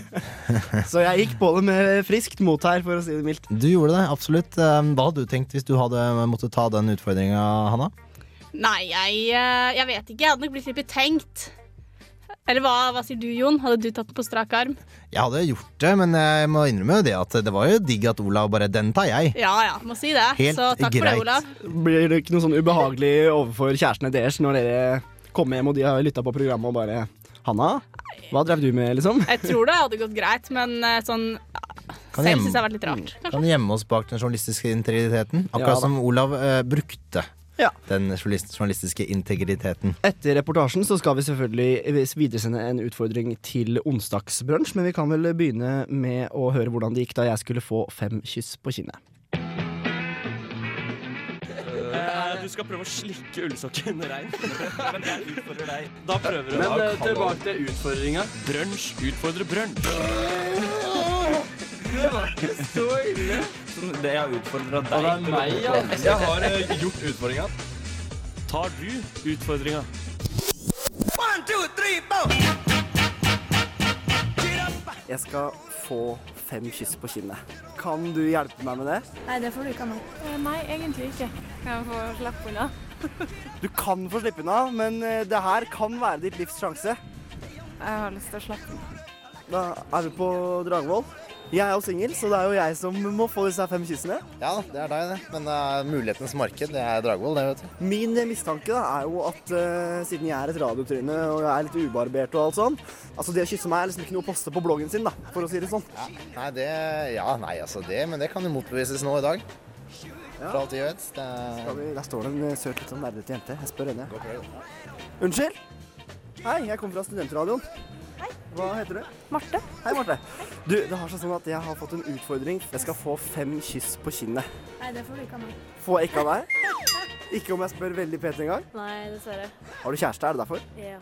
så jeg gikk på det med friskt mot her, for å si det mildt. Du gjorde det, absolutt. Um, Hva hadde du tenkt hvis du hadde måttet ta den utfordringa, Hanna? Nei, jeg, eh, jeg vet ikke. Jeg hadde nok blitt litt betenkt. Eller hva, hva sier du, Jon? Hadde du tatt den på strak arm? Jeg hadde gjort det, men jeg må innrømme det at det var jo digg at Olav bare Den tar jeg. Ja ja, må si det. Helt Så takk for greit. det, Olav. Blir det ikke noe sånn ubehagelig overfor kjærestene deres når dere kommer hjem og de har lytta på programmet og bare Hanna, hva drev du med, liksom? Jeg tror det hadde gått greit, men eh, sånn Kan Selv syns jeg har vært litt rart. Kan gjemme oss bak den journalistiske integriteten. Akkurat Ja som Olav eh, brukte Ja. den journalistiske integriteten. Etter reportasjen så skal vi selvfølgelig videresende en utfordring til onsdagsbrunsj, men vi kan vel begynne med å høre hvordan det gikk da jeg skulle få fem kyss på kinnet. Eh, Du skal prøve å slikke ullsokken rein. Men jeg utfordrer deg. Da prøver du. Men, eh, tilbake til utfordringa. Brunsj utfordrer brunsj. Så ille. Det jeg har utfordra deg. Og det er meg, ja. Jeg har eh, gjort utfordringa. Tar du utfordringa? Jeg skal få fem kyss på kinnet. Kan du hjelpe meg med det? Nei, det får du ikke av meg. Eh, Nei, egentlig ikke. Kan jeg få slippe unna? Du kan få slippe unna, men eh, det her kan være ditt livs sjanse. Jeg har lyst til å slappe unna. Da er vi på Dragvoll. Jeg er jo singel, så det er jo jeg som må få disse fem kyssene. Ja, det er deg, det. Men uh, mulighetens marked, det er Dragvoll, det, vet du. Min mistanke da, er jo at uh, siden jeg er et radiotryne og jeg er litt ubarbert og alt sånn Altså det å kysse meg er liksom ikke noe å poste på bloggen sin, da, for å si det sånn. Nei, det Ja, nei, altså det Men det kan jo motbevises nå i dag. Ja. For alt vi vet. Det er vi, der står det en søt, litt sånn nerdete jente. Jeg spør henne. Unnskyld? Hei, jeg kommer fra studentradioen. Hei. Hva heter du? Marte. Hei, Marte. Du, det har seg sånn at jeg har fått en utfordring. Jeg skal få fem kyss på kinnet. Nei, det får du ikke av meg. Får jeg ikke av deg? Ikke om jeg spør veldig pent engang? Nei, dessverre. Har du kjæreste, er det derfor? Ja.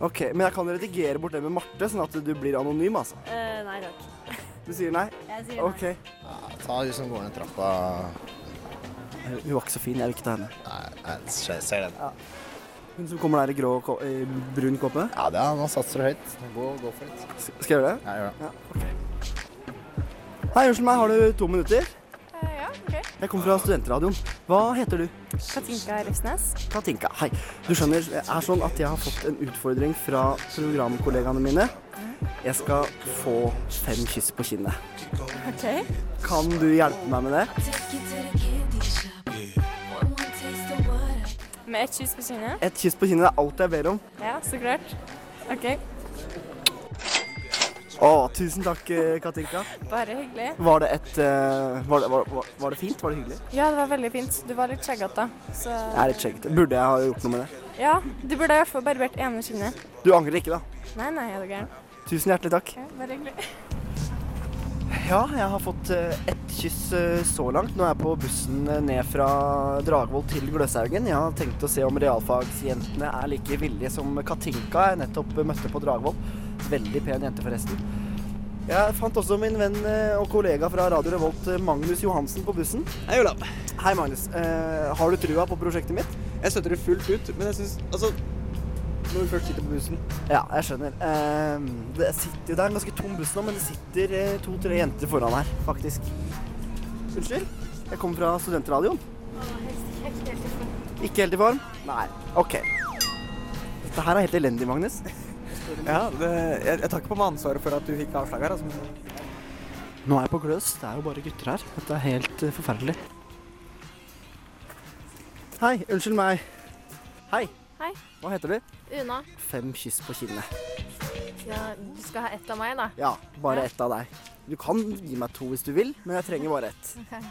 Ok, Men jeg kan redigere bort det med Marte, sånn at du blir anonym, altså. Eh, nei takk. Du sier nei? Jeg sier nei. OK. Ta hun som går ned trappa. Hun var ikke så fin. Jeg vil ikke ta henne. Nei, jeg ser den. Hun som kommer der i grå, i brun kåpe. Ja, det er, nå satser du høyt. Gå, gå for litt. Skal jeg gjøre det? Ja, gjør det. Hei, unnskyld meg, har du to minutter? Eh, ja, ok. Jeg kommer fra studentradioen. Hva heter du? Katinka Refsnes. Katinka. Hei. Du skjønner, det er sånn at jeg har fått en utfordring fra programkollegaene mine. Jeg skal få fem kyss på kinnet. Ok. Kan du hjelpe meg med det? Med ett kyss på kinnet. Et kyss på kinnet er alt jeg ber om. Ja, så klart. Ok. Å, tusen takk, eh, Katinka. Bare hyggelig. Var det et eh, var, det, var, var- var det fint? Var det hyggelig? Ja, det var veldig fint. Du var litt skjeggete, så Jeg er litt skjeggete. Burde jeg ha gjort noe med det? Ja, du burde i hvert fall barbert ene kinnet. Du angrer ikke, da? Nei, nei, er du gæren? Tusen hjertelig takk. Ja, bare hyggelig. Ja, jeg har fått eh, ett kyss eh, så langt. Nå er jeg på bussen eh, ned fra Dragvoll til Gløshaugen. Jeg har tenkt å se om realfagsjentene er like villige som Katinka jeg nettopp møtte på Dragvoll. Veldig pen jente, forresten. Jeg fant også min venn og kollega fra Radio Revolt, Magnus Johansen, på bussen. Hei, Olav. Hei, Magnus. Har du trua på prosjektet mitt? Jeg støtter det fullt ut, men jeg syns Altså, når du først sitter på bussen Ja, jeg skjønner. Eh, det, sitter, det er en ganske tom buss nå, men det sitter eh, to-tre jenter foran her, faktisk. Unnskyld? Jeg kommer fra studentradioen. Ikke helt i form? Nei. OK. Dette her er helt elendig, Magnus. Ja, det, jeg, jeg tar ikke på meg ansvaret for at du fikk avslag her. Altså. Nå er jeg på gløs. Det er jo bare gutter her. Dette er helt uh, forferdelig. Hei, unnskyld meg. Hei. Hei. Hva heter du? Una. Fem kyss på kinnet. Ja, du skal ha ett av meg, da. Ja, bare Ja. ett av deg. Du kan gi meg to hvis du vil, men jeg trenger bare ett. Ok.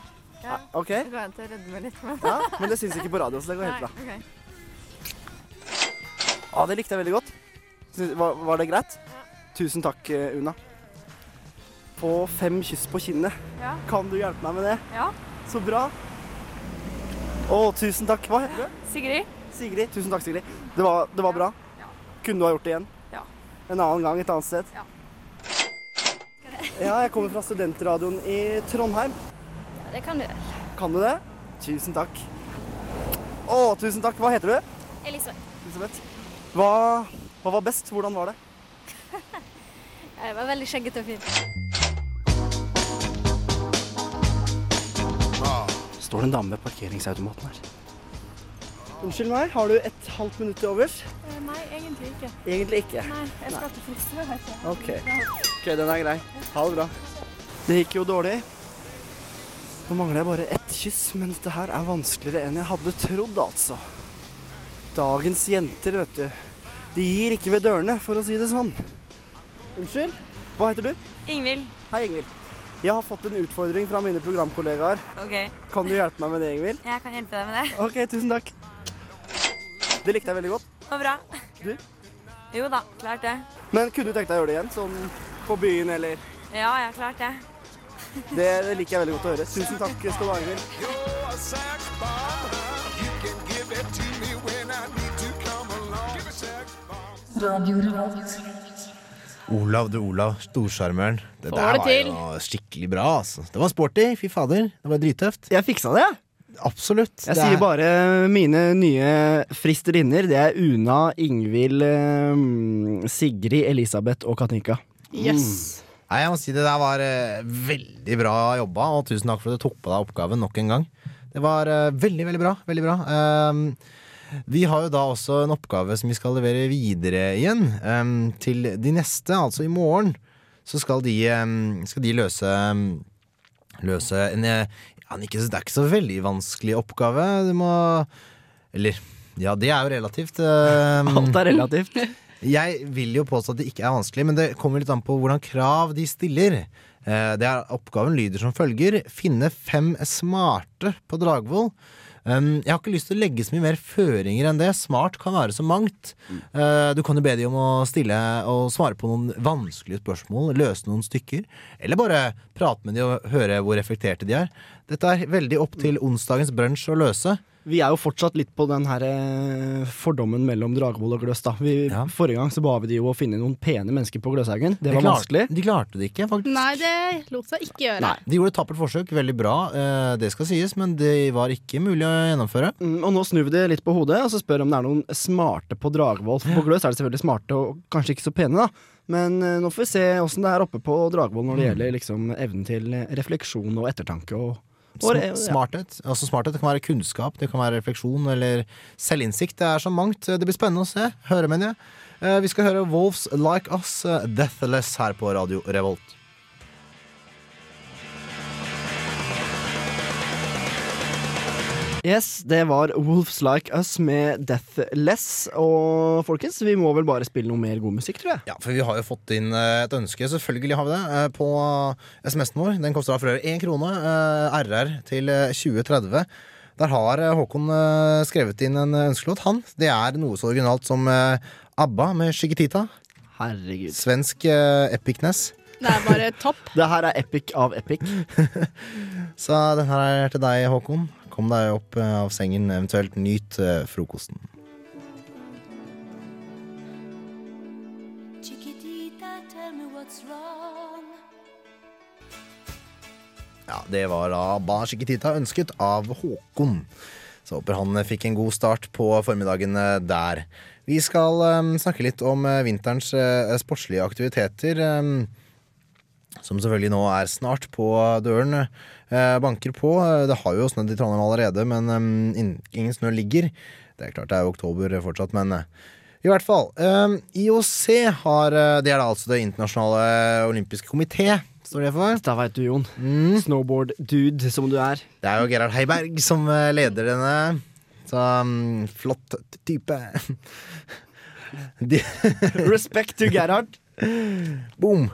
Ja, ok. Det går an til å meg litt. Men... Ja, men det syns ikke på radio, så det går helt bra. Nei, ok. Ja, det likte jeg veldig godt. Var, var det greit? Tusen takk, eh, Una. På fem kyss på kinnet. Ja. Kan du hjelpe meg med det? Ja. Så bra. Å, tusen takk. Hva heter du? Sigrid. Sigrid. Tusen takk, Sigrid. Det var, det var bra. Kunne du ha gjort det igjen? Ja. En annen gang et annet sted? Ja. Ja, jeg kommer fra studentradioen i Trondheim. Ja, Det kan du gjøre. Kan du det? Tusen takk. Å, tusen takk. Hva heter du? Elisabeth. Elisabeth. Hva, hva var best? Hvordan var det? Jeg var veldig skjeggete og fin. Står det en dame ved parkeringsautomaten her. Unnskyld meg, har du et halvt minutt til overs? Eh, Nei, egentlig ikke. Egentlig ikke. Nei, jeg skal til frisøren. Okay. Ok. Den er grei. Ha det bra. Det gikk jo dårlig. Nå mangler jeg bare ett kyss, men dette her er vanskeligere enn jeg hadde trodd, altså. Dagens jenter, vet du. De gir ikke ved dørene, for å si det sånn. Unnskyld? Hva heter du? Ingvild. Hei, Ingvild. Jeg har fått en utfordring fra mine programkollegaer. Ok. Kan du hjelpe meg med det, Ingvild? Jeg kan hjelpe deg med det. Ok, tusen takk. Det likte jeg veldig godt. Det var bra. Du? Jo da, klart det. Men kunne du tenkt deg å gjøre det igjen? Sånn på byen, eller Ja, jeg har klart det. Det, det liker jeg veldig godt å høre. Tusen takk skal du ha, Ingvild. Olav du Olav, storsjarmøren. Det Får der det var til. jo skikkelig bra, altså. Det var sporty, fy fader. Det var drittøft. Jeg fiksa det, jeg. Absolutt. Jeg Det er- sier bare mine nye fristerinner. Det er Una, Ingvild, eh, Sigrid, Elisabeth og Katinka. Yes. Nei, jeg må si Det der var eh, veldig bra jobba, og tusen takk for at du tok på deg oppgaven nok en gang. Det var eh, veldig, veldig bra. Veldig bra. Um, vi har jo da også en oppgave som vi skal levere videre igjen um, til de neste, altså i morgen. Så skal de, um, skal de løse ehm, Løse en eh, ja, ikke, Det er ikke så veldig vanskelig oppgave. Du må Eller ja, det er jo relativt. ehm. Alt er relativt. Jeg vil jo påstå at det ikke er vanskelig, men det kommer litt an på hvordan krav de stiller. Eh, Det er, oppgaven lyder som følger finne fem smarte på Dragvoll. Jeg har ikke lyst til å legge så mye mer føringer enn det. Smart kan være så mangt. Eh, du kan jo be de om å stille og svare på noen vanskelige spørsmål, løse noen stykker. Eller bare prate med de og høre hvor reflekterte de er. Dette er veldig opp til onsdagens brunsj å løse. Vi er jo fortsatt litt på den her eh, fordommen mellom Dragvoll og Gløs. da. Vi, Forrige gang så ba vi de jo å finne noen pene mennesker på Gløshaugen. Det De var klarte- vanskelig. De klarte det ikke, faktisk. Nei, det lot seg ikke gjøre. De gjorde et tappert forsøk, veldig bra, eh, det skal sies, men det var ikke mulig å gjennomføre. Mm, og nå snur vi det litt på hodet og så spør om det er noen smarte på Dragvoll. For på Gløs er det selvfølgelig smarte og kanskje ikke så pene, da. Men eh, nå får vi se åssen det er oppe på Dragvoll når det Mm. gjelder liksom evnen til refleksjon og ettertanke. og ja. Smarthet. Altså smarthet det kan være kunnskap, det kan være refleksjon eller selvinnsikt. Det er så mangt. Det blir spennende å se. Høre, mener jeg. Eh, Vi skal høre Wolves Like Us, eh, Deathless, her på Radio Revolt. Yes, det var Wolves Like Us med Deathless. Og folkens, vi må vel bare spille noe mer god musikk, tror jeg. Ja, for vi har jo fått inn eh, et ønske, selvfølgelig har vi det, eh, på SMS-en vår. Den koster da for øvrig én krone. RR til eh, 2030. Der har Håkon skrevet inn en ønskelåt. Han. Det er noe så originalt som ABBA med Chiquitita. Herregud. Svensk epicness. Det er bare topp. Det her er epic av epic. Så den her er til deg, Håkon. Kom deg opp eh, av sengen, eventuelt nyt eh, frokosten. Ja, Det var da Ba Chiquitita ønsket av Håkon. Så håper han fikk en god start på formiddagen eh, der. Vi skal eh, snakke litt om eh, vinterens eh, sportslige aktiviteter. eh, som selvfølgelig nå er snart på døren. Eh, banker på. Eh, Det har jo snødd i Trondheim allerede, men ingen snø ligger. Det er klart det er jo oktober fortsatt, men eh, i hvert fall. IOC har Det er da altså Det internasjonale olympiske komité. Står det for? Da veit du, Jon. Mm. Snowboard-dude som du er. Det er jo Gerhard Heiberg som leder denne. Så flott type. Respect to Gerhard. Boom.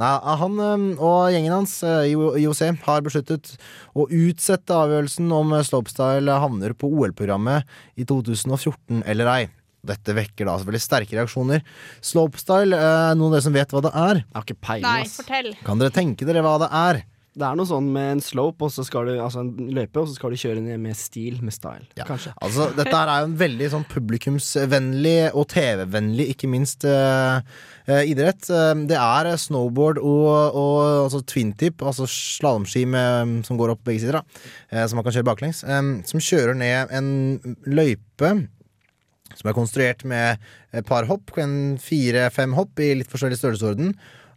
Nei, han og gjengen hans IOC har besluttet å utsette avgjørelsen om øh, slopestyle havner på OL-programmet i 2014 eller ei. Dette vekker da selvfølgelig sterke reaksjoner. Slopestyle, øh, noen av dere som vet hva det er? Jeg har ikke peiling, Nei, fortell. Kan dere tenke dere hva det er? Det er noe sånn med en slope, og så skal du, altså en løype, og så skal du kjøre ned med stil, med style. Kanskje. Altså, dette her er jo en veldig sånn publikumsvennlig og TV-vennlig, ikke minst, eh, idrett. Eh, det er snowboard og, og altså twintip, altså slalåmski med- som går opp begge sider, da, som man kan kjøre baklengs, eh, som kjører ned en løype som er konstruert med et par hopp, en fire-fem hopp i litt forskjellig størrelsesorden.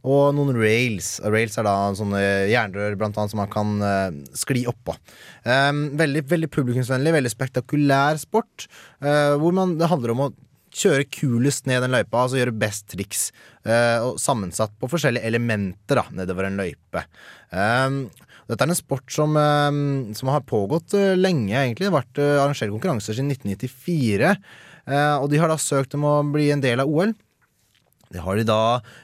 Og noen rails. Rails er da sånne jernrør blant annet, som man kan uh, skli oppå. Um, veldig, veldig publikumsvennlig, veldig spektakulær sport. Uh, hvor man, det handler om å kjøre kulest ned den løypa, altså gjøre best triks. Uh, og sammensatt på forskjellige elementer da, nedover en løype. Um, dette er en sport som, eh, som har pågått lenge, egentlig. Det har vært eh, arrangert konkurranser siden 1994. eh, og de har da søkt om å bli en del av OL. Det har de da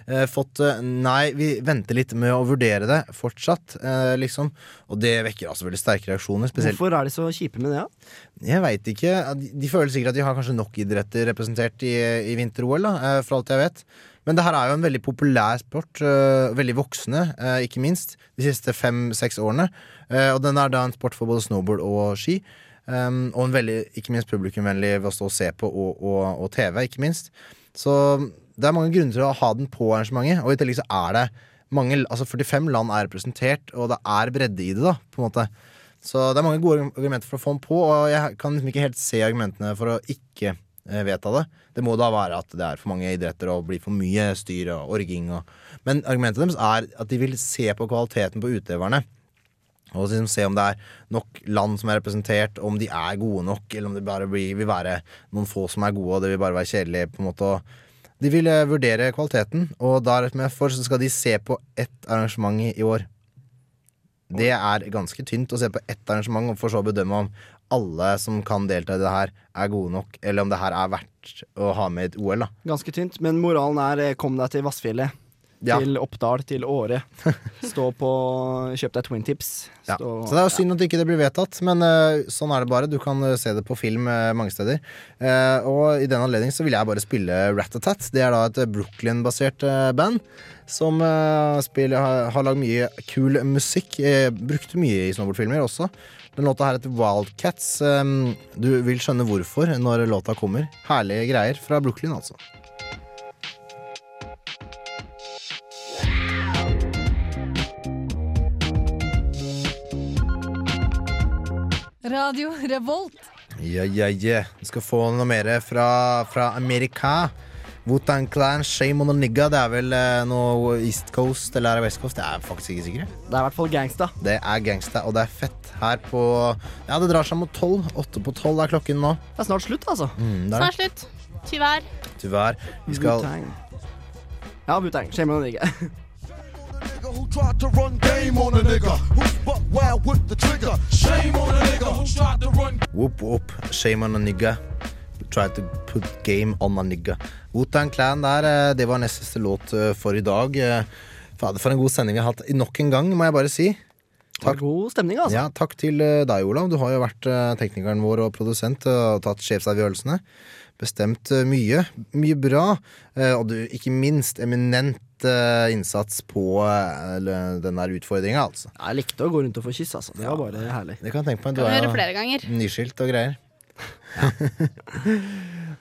eh, fått eh, Nei, vi venter litt med å vurdere det fortsatt, eh, liksom. Og det vekker altså veldig sterke reaksjoner. Spesielt Hvorfor er de så kjipe med det? Ja? Jeg veit ikke. De, føler sikkert at de har kanskje nok idretter representert i, i vinter-OL, da, eh, for alt jeg vet. Men det her er jo en veldig populær sport. eh, veldig voksende, ikke minst, de siste fem-seks årene. Og den er da en sport for både snowboard og ski. Um, og en veldig, ikke minst publikumvennlig ved å stå og se på, og, og, og TV, ikke minst. Så det er mange grunner til å ha den på arrangementet, og i tillegg så er det mange, altså 45 land er representert, og det er bredde i det, da, på en måte. Så det er mange gode argumenter for å få den på, og jeg kan liksom ikke helt se argumentene for å ikke eh, vedta det. Det må da være at det er for mange idretter og blir for mye styr og orging. Og... Men argumentet deres er at de vil se på kvaliteten på utøverne. Og liksom se om det er nok land som er representert, om de er gode nok, eller om det bare blir, vil være noen få som er gode, og det vil bare være kjedelig. på en måte og De vil vurdere kvaliteten, og derfor skal de se på ett arrangement i år. Det er ganske tynt å se på ett arrangement og for så bedømme om alle som kan delta i det her, er gode nok, eller om det her er verdt å ha med i et OL. da Ganske tynt, men moralen er eh, kom deg til Vassfjellet. Ja. Til Oppdal, til Åre. Stå på Kjøp deg Twin Tips. Ja. Så det er jo synd at ikke det blir vedtatt, men uh, sånn er det bare. Du kan eh, se det på film uh, mange steder. Uh, og i den anledning så vil jeg bare spille Ratatat. Det er da et Brooklyn-basert band som spiller, har, har lagd mye kul musikk. Brukte mye i snowboardfilmer også. Den låta her heter Wildcats. Eh, du vil skjønne hvorfor når låta kommer. Herlige greier fra Brooklyn, altså. Radio Revolt. Ja, ja, ja. Vi skal få noe mer fra, fra Amerika. Wutan Clan, Shame on a Nigga. Det er vel eh, noe East Coast eller er det West Coast? Det er faktisk ikke sikkert. Det er i hvert fall gangsta. Det er gangsta, og det er fett her på Ja, det drar seg mot tolv. Åtte på tolv er klokken nå. Det er snart slutt, altså. Mm, det er Snart slutt. Tyvärr. Tyvärr. Vi skal Wu-Tang. Ja, Wu-Tang. Shame on a nigga. who tried to run game on a nigga. Who's buck wild with the trigger. Shame on a nigga who tried to run Whoop whoop, shame on a nigga. Try to put game on a nigga. Wotan Clan der, eh, det var nest siste låt eh, for i dag. Eh, Fader, for en god sending vi har hatt nok en gang, må jeg bare si. Takk. God stemning, altså. Ja, takk til deg, Olav. Du har jo vært teknikeren vår og produsent og tatt sjefsavgjørelsene. Bestemt mye. Mye bra. Og du, ikke minst eminent innsats på eh, den der utfordringa, altså. Jeg likte å gå rundt og få kyss, altså. Det var bare herlig. Det kan jeg tenke meg. Du Kan er gjøre jo flere ganger. nyskilt og greier.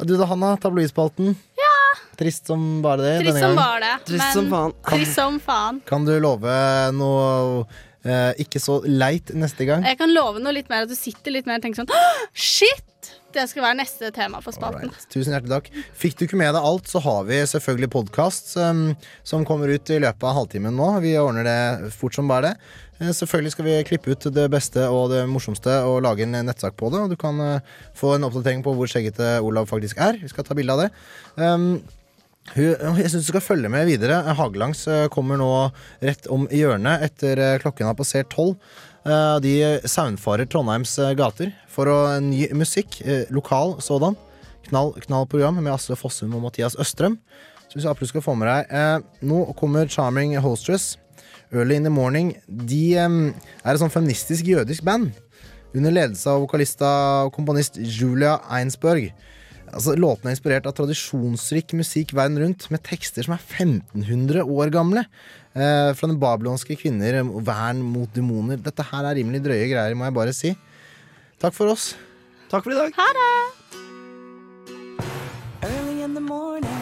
Du da, Hanna? Tabloidspalten. Ja. Trist som bare det. Trist denne som bare var det. Trist men som faen. Trist som faen. Kan du love noe eh, ikke så leit neste gang? Jeg kan love noe litt mer at du sitter litt mer og tenker sånn Shit! Det skal være neste tema for spalten. Tusen hjertelig takk. Fikk du ikke med deg alt, så har vi selvfølgelig podkast um, som kommer ut i løpet av halvtimen nå. Vi ordner det fort som bare det. Eh, Selvfølgelig skal vi klippe ut det beste og det morsomste og lage en nettsak på det. Og du kan uh, få en oppdatering på hvor skjeggete Olav faktisk er. Vi skal ta bilde av det. Um, jeg syns du skal følge med videre. Hagelangs eh, kommer nå rett om hjørnet etter klokken har passert tolv. Eh, De saunfarer Trondheims eh, gater for å ny musikk, eh, lokal sådan. Knall, knall program med Asle Fossum og Mathias Østrøm. Så hvis absolutt skal få med deg eh, Nå kommer Charming Holstress. Early in the Morning. De eh, er et sånn feministisk jødisk band. Under ledelse av vokalista og komponist Julia Einsberg. Altså, låtene er inspirert av tradisjonsrik musikk verden rundt, med tekster som er 1500 år gamle. Eh, fra den babylonske kvinner, eh, vern mot demoner. Dette her er rimelig drøye greier, må jeg bare si. Takk for oss. Takk for i dag. Ha det. Early in the morning.